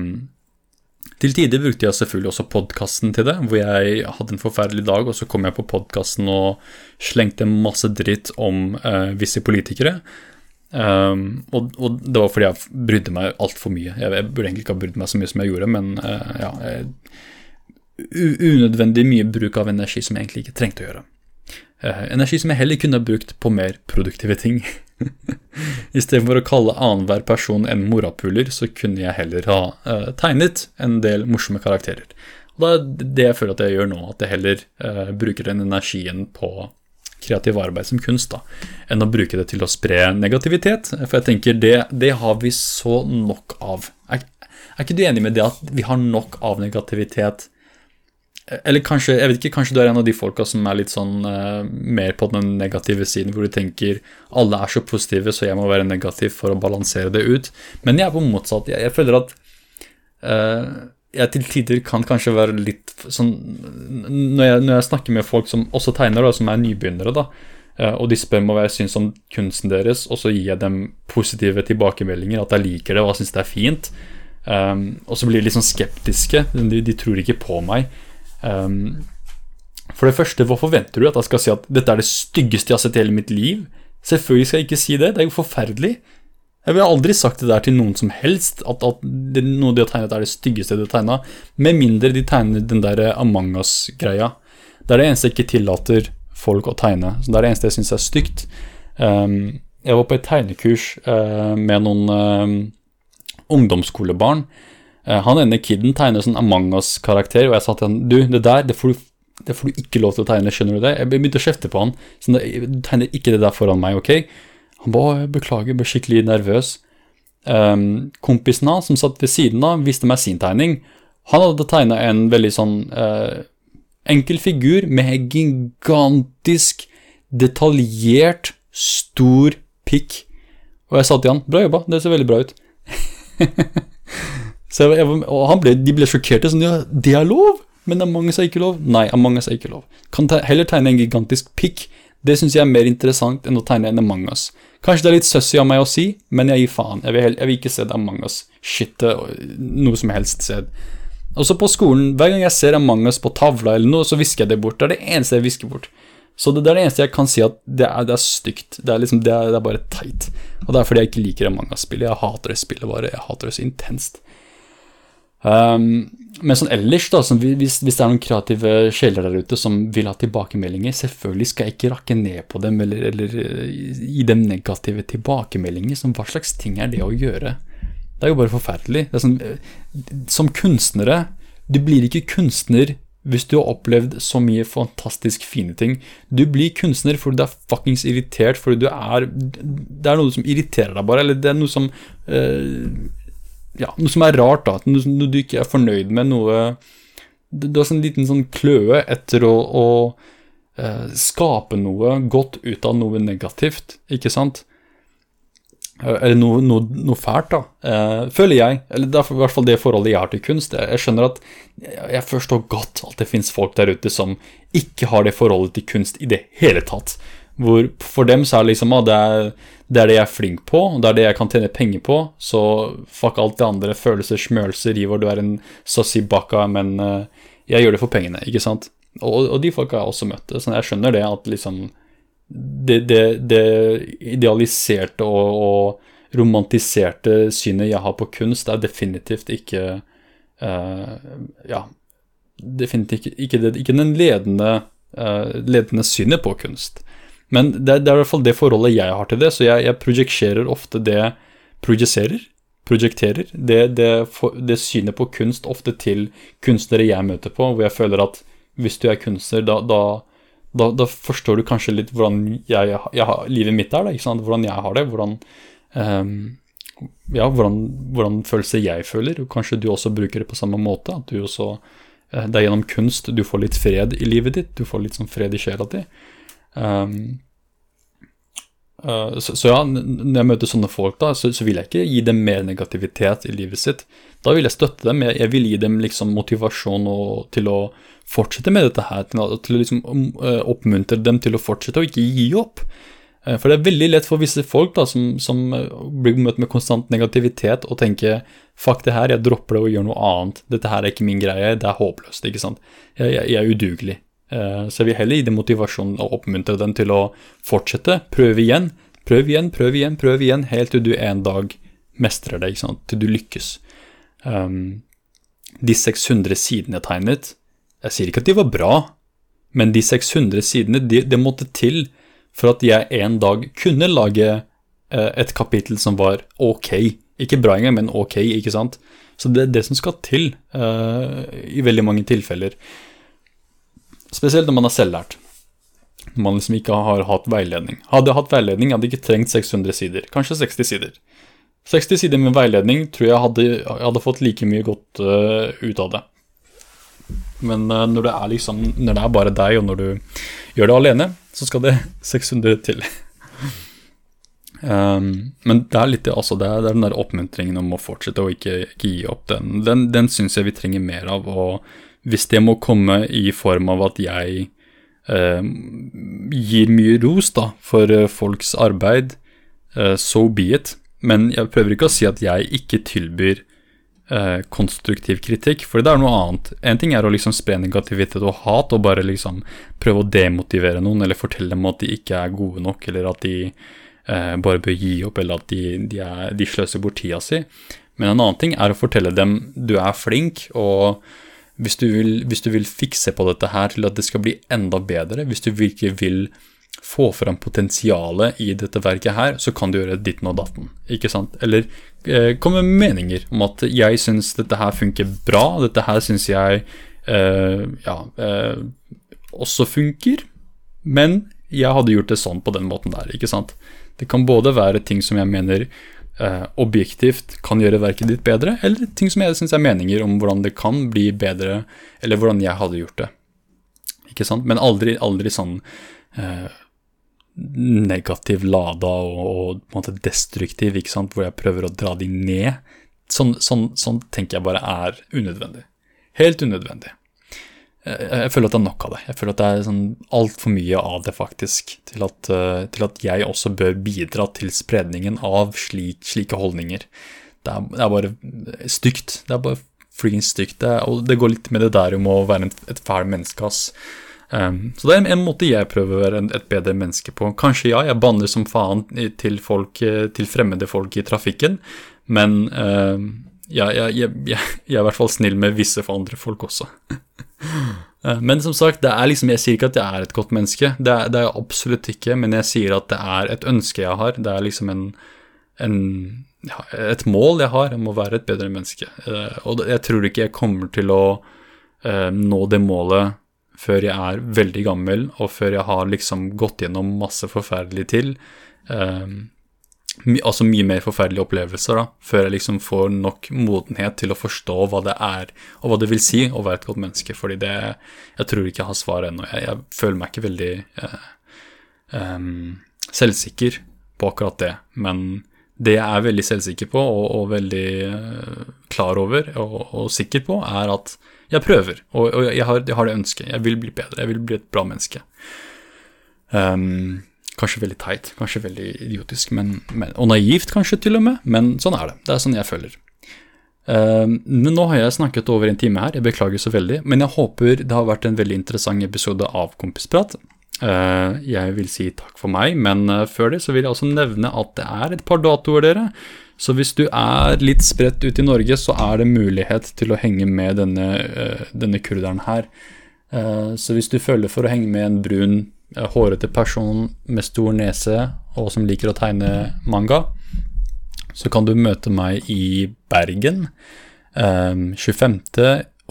til tider brukte jeg selvfølgelig også podkasten til det, hvor jeg hadde en forferdelig dag, og så kom jeg på podkasten og slengte masse dritt om uh, visse politikere. Um, og, og, det var fordi jeg brydde meg altfor mye. Jeg, jeg, burde egentlig ikke ha brydd meg så mye som jeg gjorde, men uh, ja jeg, Unødvendig mye bruk av energi som jeg egentlig ikke trengte å gjøre. Uh, energi som jeg heller kunne ha brukt på mer produktive ting. Istedenfor å kalle annenhver person en morapuler, så kunne jeg heller ha uh, tegnet en del morsomme karakterer. Og Det er det jeg føler at jeg gjør nå, at jeg heller uh, bruker den energien på kreativ arbeid som kunst, da, enn å bruke det til å spre negativitet. For jeg tenker det, det har vi så nok av. Er, er ikke du enig med det at vi har nok av negativitet? Eller kanskje jeg vet ikke, kanskje du er en av de folka som er litt sånn uh, mer på den negative siden, hvor du tenker alle er så positive, så jeg må være negativ for å balansere det ut. Men jeg er på motsatt. Jeg, jeg føler at uh, jeg til tider kan kanskje være litt sånn Når jeg, når jeg snakker med folk som også tegner, da, som er nybegynnere, da, uh, og de spør meg hva jeg syns om kunsten deres, og så gir jeg dem positive tilbakemeldinger, at jeg liker det og jeg syns det er fint, um, og så blir de litt sånn skeptiske. De, de tror ikke på meg. Um, for det første, hva forventer du? At jeg skal si at dette er det styggeste jeg har sett i hele mitt liv? Selvfølgelig skal jeg ikke si det, det er jo forferdelig. Jeg ville aldri sagt det der til noen som helst, at, at det, noe de har tegnet er det styggeste de har tegna, med mindre de tegner den der Among us-greia. Det er det eneste jeg ikke tillater folk å tegne. Så det er det eneste jeg syns er stygt. Um, jeg var på et tegnekurs uh, med noen uh, ungdomsskolebarn han ene kiden tegner sånn Among us-karakter, og jeg sa til han du, det der det får du, det får du ikke lov til å tegne, skjønner du det? Jeg begynte å kjefte på han. Sånn, du tegner ikke det der foran meg, ok? Han ba, beklager, ble skikkelig nervøs. Um, kompisen hans, som satt ved siden av, viste meg sin tegning. Han hadde tegna en veldig sånn uh, enkel figur med gigantisk, detaljert, stor pikk. Og jeg sa til han, bra jobba, det ser veldig bra ut. Så jeg, og og ble, de ble sjokkerte. sånn, ja, Det er lov, men Among us er ikke lov. Nei, Among us er ikke lov. Kan te, heller tegne en gigantisk pikk. Det syns jeg er mer interessant enn å tegne en Among us. Kanskje det er litt sussy av meg å si, men jeg gir faen. Jeg vil, jeg vil ikke se det Among us. Shit, noe som helst sted. Også på skolen, hver gang jeg ser Among us på tavla eller noe, så visker jeg det bort. Det er det eneste jeg visker bort. Så det, det er det eneste jeg kan si at det er, det er stygt. Det er, liksom, det, er, det er bare teit. Og det er fordi jeg ikke liker Among us-spillet. Jeg hater det spillet bare. Jeg hater det så intenst. Um, men sånn ellers, da, hvis, hvis, det er noen kreative sjeler der ute som vil ha tilbakemeldinger, selvfølgelig skal jeg ikke rakke ned på dem eller, eller eh, gi dem negative tilbakemeldinger. Som hva slags ting er det å gjøre? Det er jo bare forferdelig. Sånn, eh, som kunstnere Du blir ikke kunstner hvis du har opplevd så mye fantastisk fine ting. Du blir kunstner fordi du er fuckings irritert, fordi du er Det er noe som irriterer deg, bare. Eller det er noe som uh, ja, noe som er rart, da. Noe, noe du ikke er fornøyd med. Noe Du har en liten sånn kløe etter å, å eh, skape noe godt ut av noe negativt, ikke sant? Uh, eller noe, noe, noe, fælt, da. Eh, føler jeg. Eller det er i hvert fall det forholdet jeg har til kunst. Jeg, jeg skjønner at jeg forstår godt at det fins folk der ute som ikke har det forholdet til kunst i det hele tatt. Hvor for dem så er det liksom ah, det det er det jeg er flink på, det er det jeg kan tjene penger på, så fuck alt det andre. Følelser, smølser, Ivor, du er en sassy bakka, men uh, jeg gjør det for pengene, ikke sant? Og, og de folka har jeg også møtt. Så jeg skjønner det at liksom Det, det, det idealiserte og, og romantiserte synet jeg har på kunst, er definitivt ikke uh, Ja, definitivt ikke, ikke, ikke den ledende, uh, ledende synet på kunst. Men det, det, er i hvert fall det forholdet jeg har til det, så jeg, jeg prosjekterer ofte det Projiserer? Projekterer det, det, det, synet på kunst ofte til kunstnere jeg møter på, hvor jeg føler at hvis du er kunstner, da, da, Da, da, forstår du kanskje litt hvordan jeg, jeg, livet mitt er, hvordan jeg har det. Hvordan, um, ja, hvordan, hvordan følelser jeg føler. Kanskje du også bruker det på samme måte. at du også, uh, Det er gjennom kunst du får litt fred i livet ditt. Du får litt sånn fred i sjela di. Um, uh, så, så, ja, når jeg møter sånne folk, da, så, så, vil jeg ikke gi dem mer negativitet i livet sitt. Da vil jeg støtte dem. Jeg, jeg vil gi dem liksom motivasjon og, til å fortsette med dette her, til å liksom eh, oppmuntre dem til å fortsette og ikke gi opp. Eh, for det er veldig lett for visse folk da, som, som blir møtt med konstant negativitet og tenker fuck det her, jeg dropper det og gjør noe annet. Dette her er ikke min greie, det er håpløst. ikke sant? Jeg, jeg, jeg er udugelig. Så jeg vil heller gi dem motivasjon og oppmuntre dem til å fortsette, prøve igjen, prøv igjen, prøv igjen, prøv igjen, helt til du en dag mestrer det, til du lykkes. Um, de 600 sidene jeg tegnet, jeg sier ikke at de var bra, men de 600 sidene, det de måtte til for at jeg en dag kunne lage eh, et kapittel som var ok. Ikke bra engang, men ok, ikke sant? Så det er det som skal til uh, i veldig mange tilfeller. Spesielt når man er selvlært. Når man liksom ikke har hatt veiledning. Hadde jeg hatt veiledning, hadde jeg ikke trengt 600 sider. Kanskje 60 sider. 60 sider med veiledning tror jeg hadde, hadde fått like mye godt uh, ut av det. Men uh, når det er liksom Når det er bare deg, og når du gjør det alene, så skal det 600 til. um, men det er litt altså det, er, det er den der oppmuntringen om å fortsette og ikke, ikke gi opp. Den, den, den syns jeg vi trenger mer av. Og hvis det må komme i form av at jeg eh, gir mye ros da, for uh, folks arbeid, eh, so be it. Men jeg prøver ikke å si at jeg ikke tilbyr eh, konstruktiv kritikk, for det er noe annet. En ting er å liksom spre negativitet og hat og bare liksom prøve å demotivere noen eller fortelle dem at de ikke er gode nok, eller at de eh, bare bør gi opp, eller at de, de, er, de sløser bort tida si. Men en annen ting er å fortelle dem du er flink, og hvis du, vil, hvis du vil fikse på dette her til at det skal bli enda bedre, hvis du virkelig vil få fram potensialet i dette verket her, så kan du gjøre ditten og datten. Ikke sant? Eller eh, komme med meninger om at jeg syns dette her funker bra, dette her syns jeg eh, ja, eh, også funker, men jeg hadde gjort det sånn på den måten der, ikke sant? Det kan både være ting som jeg mener eh, objektivt kan gjøre verket ditt bedre, eller ting som jeg syns er meninger om hvordan det kan bli bedre, eller hvordan jeg hadde gjort det. Ikke sant? Men aldri, aldri sånn eh, negativ lada og, og, på en måte destruktiv, ikke sant? hvor jeg prøver å dra de ned. Sånn, sånn, sånn tenker jeg bare er unødvendig. Helt unødvendig. Jeg, jeg, føler at det er nok av det. Jeg føler at det er sånn altfor mye av det, faktisk, til at, uh, til at, jeg også bør bidra til spredningen av slik, slike holdninger. Det er, det er, bare stygt. Det er bare freaking stygt. Det, og det går litt med det der om å være en, et fæl menneske, ass. Um, så det er en måte jeg prøver å være et bedre menneske på. Kanskje ja, jeg banner som faen til, folk, eh, til fremmede folk i trafikken, men uh, ja, jeg, jeg, jeg, jeg, er i hvert fall snill med visse for andre folk også. uh, men som sagt, det er liksom, jeg sier ikke at jeg er et godt menneske. Det er, det er jeg absolutt ikke, men jeg sier at det er et ønske jeg har. Det er liksom en, en ja, et mål jeg har om å være et bedre menneske. Uh, og jeg tror ikke jeg kommer til å nå det målet før jeg er veldig gammel, og før jeg har liksom gått gjennom masse forferdelig til. Um, altså mye mer forferdelige opplevelser, da, før jeg liksom får nok modenhet til å forstå hva det er, og hva det vil si å være et godt menneske. Fordi det Jeg tror ikke jeg har svar ennå. Jeg, jeg, føler meg ikke veldig eh, um, selvsikker på akkurat det. Men det jeg er veldig selvsikker på og, og veldig uh, klar over og, og, sikker på, er at jeg prøver, og, og jeg, har, jeg, har, det ønsket. Jeg vil bli bedre, jeg vil bli et bra menneske. Um, kanskje veldig teit, kanskje veldig idiotisk, men, men, og naivt kanskje til og med, men sånn er det. Det er sånn jeg føler. Uh, men nå har jeg snakket over en time her, jeg beklager så veldig, men jeg håper det har vært en veldig interessant episode av Kompisprat. Uh, jeg vil si takk for meg, men uh, før det så vil jeg også nevne at det er et par datoer, dere. Så hvis du er litt spredt ut i Norge, så er det mulighet til å henge med denne, uh, denne kurderen her. Uh, så hvis du føler for å henge med en brun, hårete person med stor nese og som liker å tegne manga, så kan du møte meg i Bergen 25.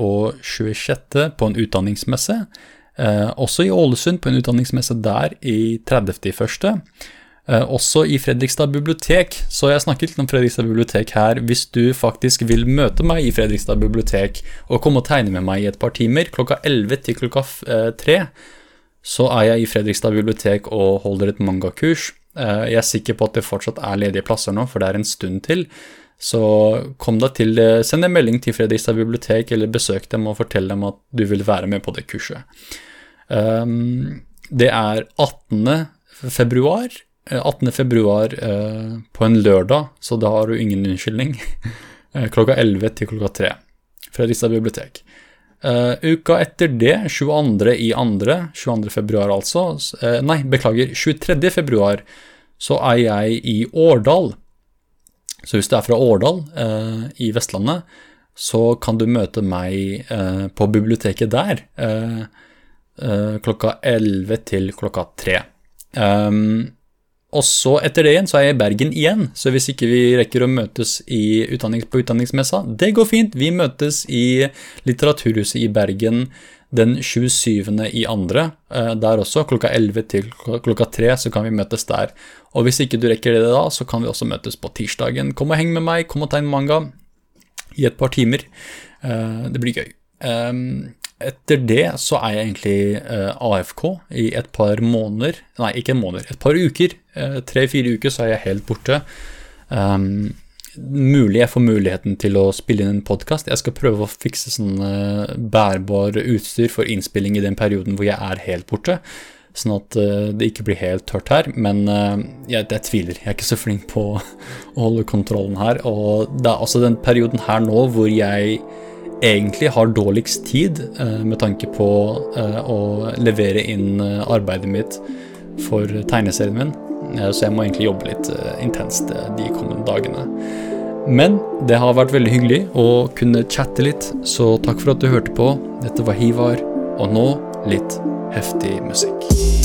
og 26. på en utdanningsmesse. Eh, også i Ålesund, på en utdanningsmesse der i 30.1. Eh, også i Fredrikstad bibliotek, så jeg snakket litt om Fredrikstad bibliotek her. Hvis du faktisk vil møte meg i Fredrikstad bibliotek og komme og tegne med meg i et par timer, klokka 11 til klokka 3, så er jeg i Fredrikstad bibliotek og holder et mangakurs. Eh, jeg er sikker på at det fortsatt er ledige plasser nå, for det er en stund til. Så kom deg til. Send en melding til Fredrikstad bibliotek, eller besøk dem og fortell dem at du vil være med på det kurset. Um, det er 18. februar 18. Eh, februar eh, på en lørdag, så da har du ingen unnskyldning. Eh, klokka 11 til klokka 3. Fredrikstad bibliotek. Uh, uka etter det, 22. i andre, 22. februar altså, uh, nei, beklager, 23. februar, så er jeg i Årdal. Så hvis du er fra Årdal uh, i Vestlandet, så kan du møte meg på biblioteket der klokka 11 til klokka 3. Um, og så etter det igjen så er jeg i Bergen igjen, så hvis ikke vi rekker å møtes utdannings, på utdanningsmessa, det går fint. Vi møtes i Litteraturhuset i Bergen den 27. i andre. Eh, der også, klokka 11 til klokka 3, så kan vi møtes der. Og hvis ikke du rekker det da, så kan vi også møtes på tirsdagen. Kom og heng med meg, kom og tegn manga i et par timer. Eh, det blir gøy. Etter det så er jeg egentlig eh, AFK i et par måneder Nei, ikke måneder, et par uker. Eh, Tre-fire uker så er jeg helt borte. Um, mulig jeg får muligheten til å spille inn en podkast. Jeg skal prøve å fikse sånn uh, bærbar utstyr for innspilling i den perioden hvor jeg er helt borte. Sånn at uh, det ikke blir helt tørt her. Men uh, jeg, jeg, tviler. Jeg er ikke så flink på å holde kontrollen her. Og det er altså den perioden her nå hvor jeg egentlig har dårligst tid eh, med tanke på eh, å levere inn eh, arbeidet mitt for tegneserien min. Så jeg må egentlig jobbe litt intenst de kommende dagene. Men det har vært veldig hyggelig å kunne chatte litt, så takk for at du hørte på. Dette var Hivar, og nå litt heftig musikk.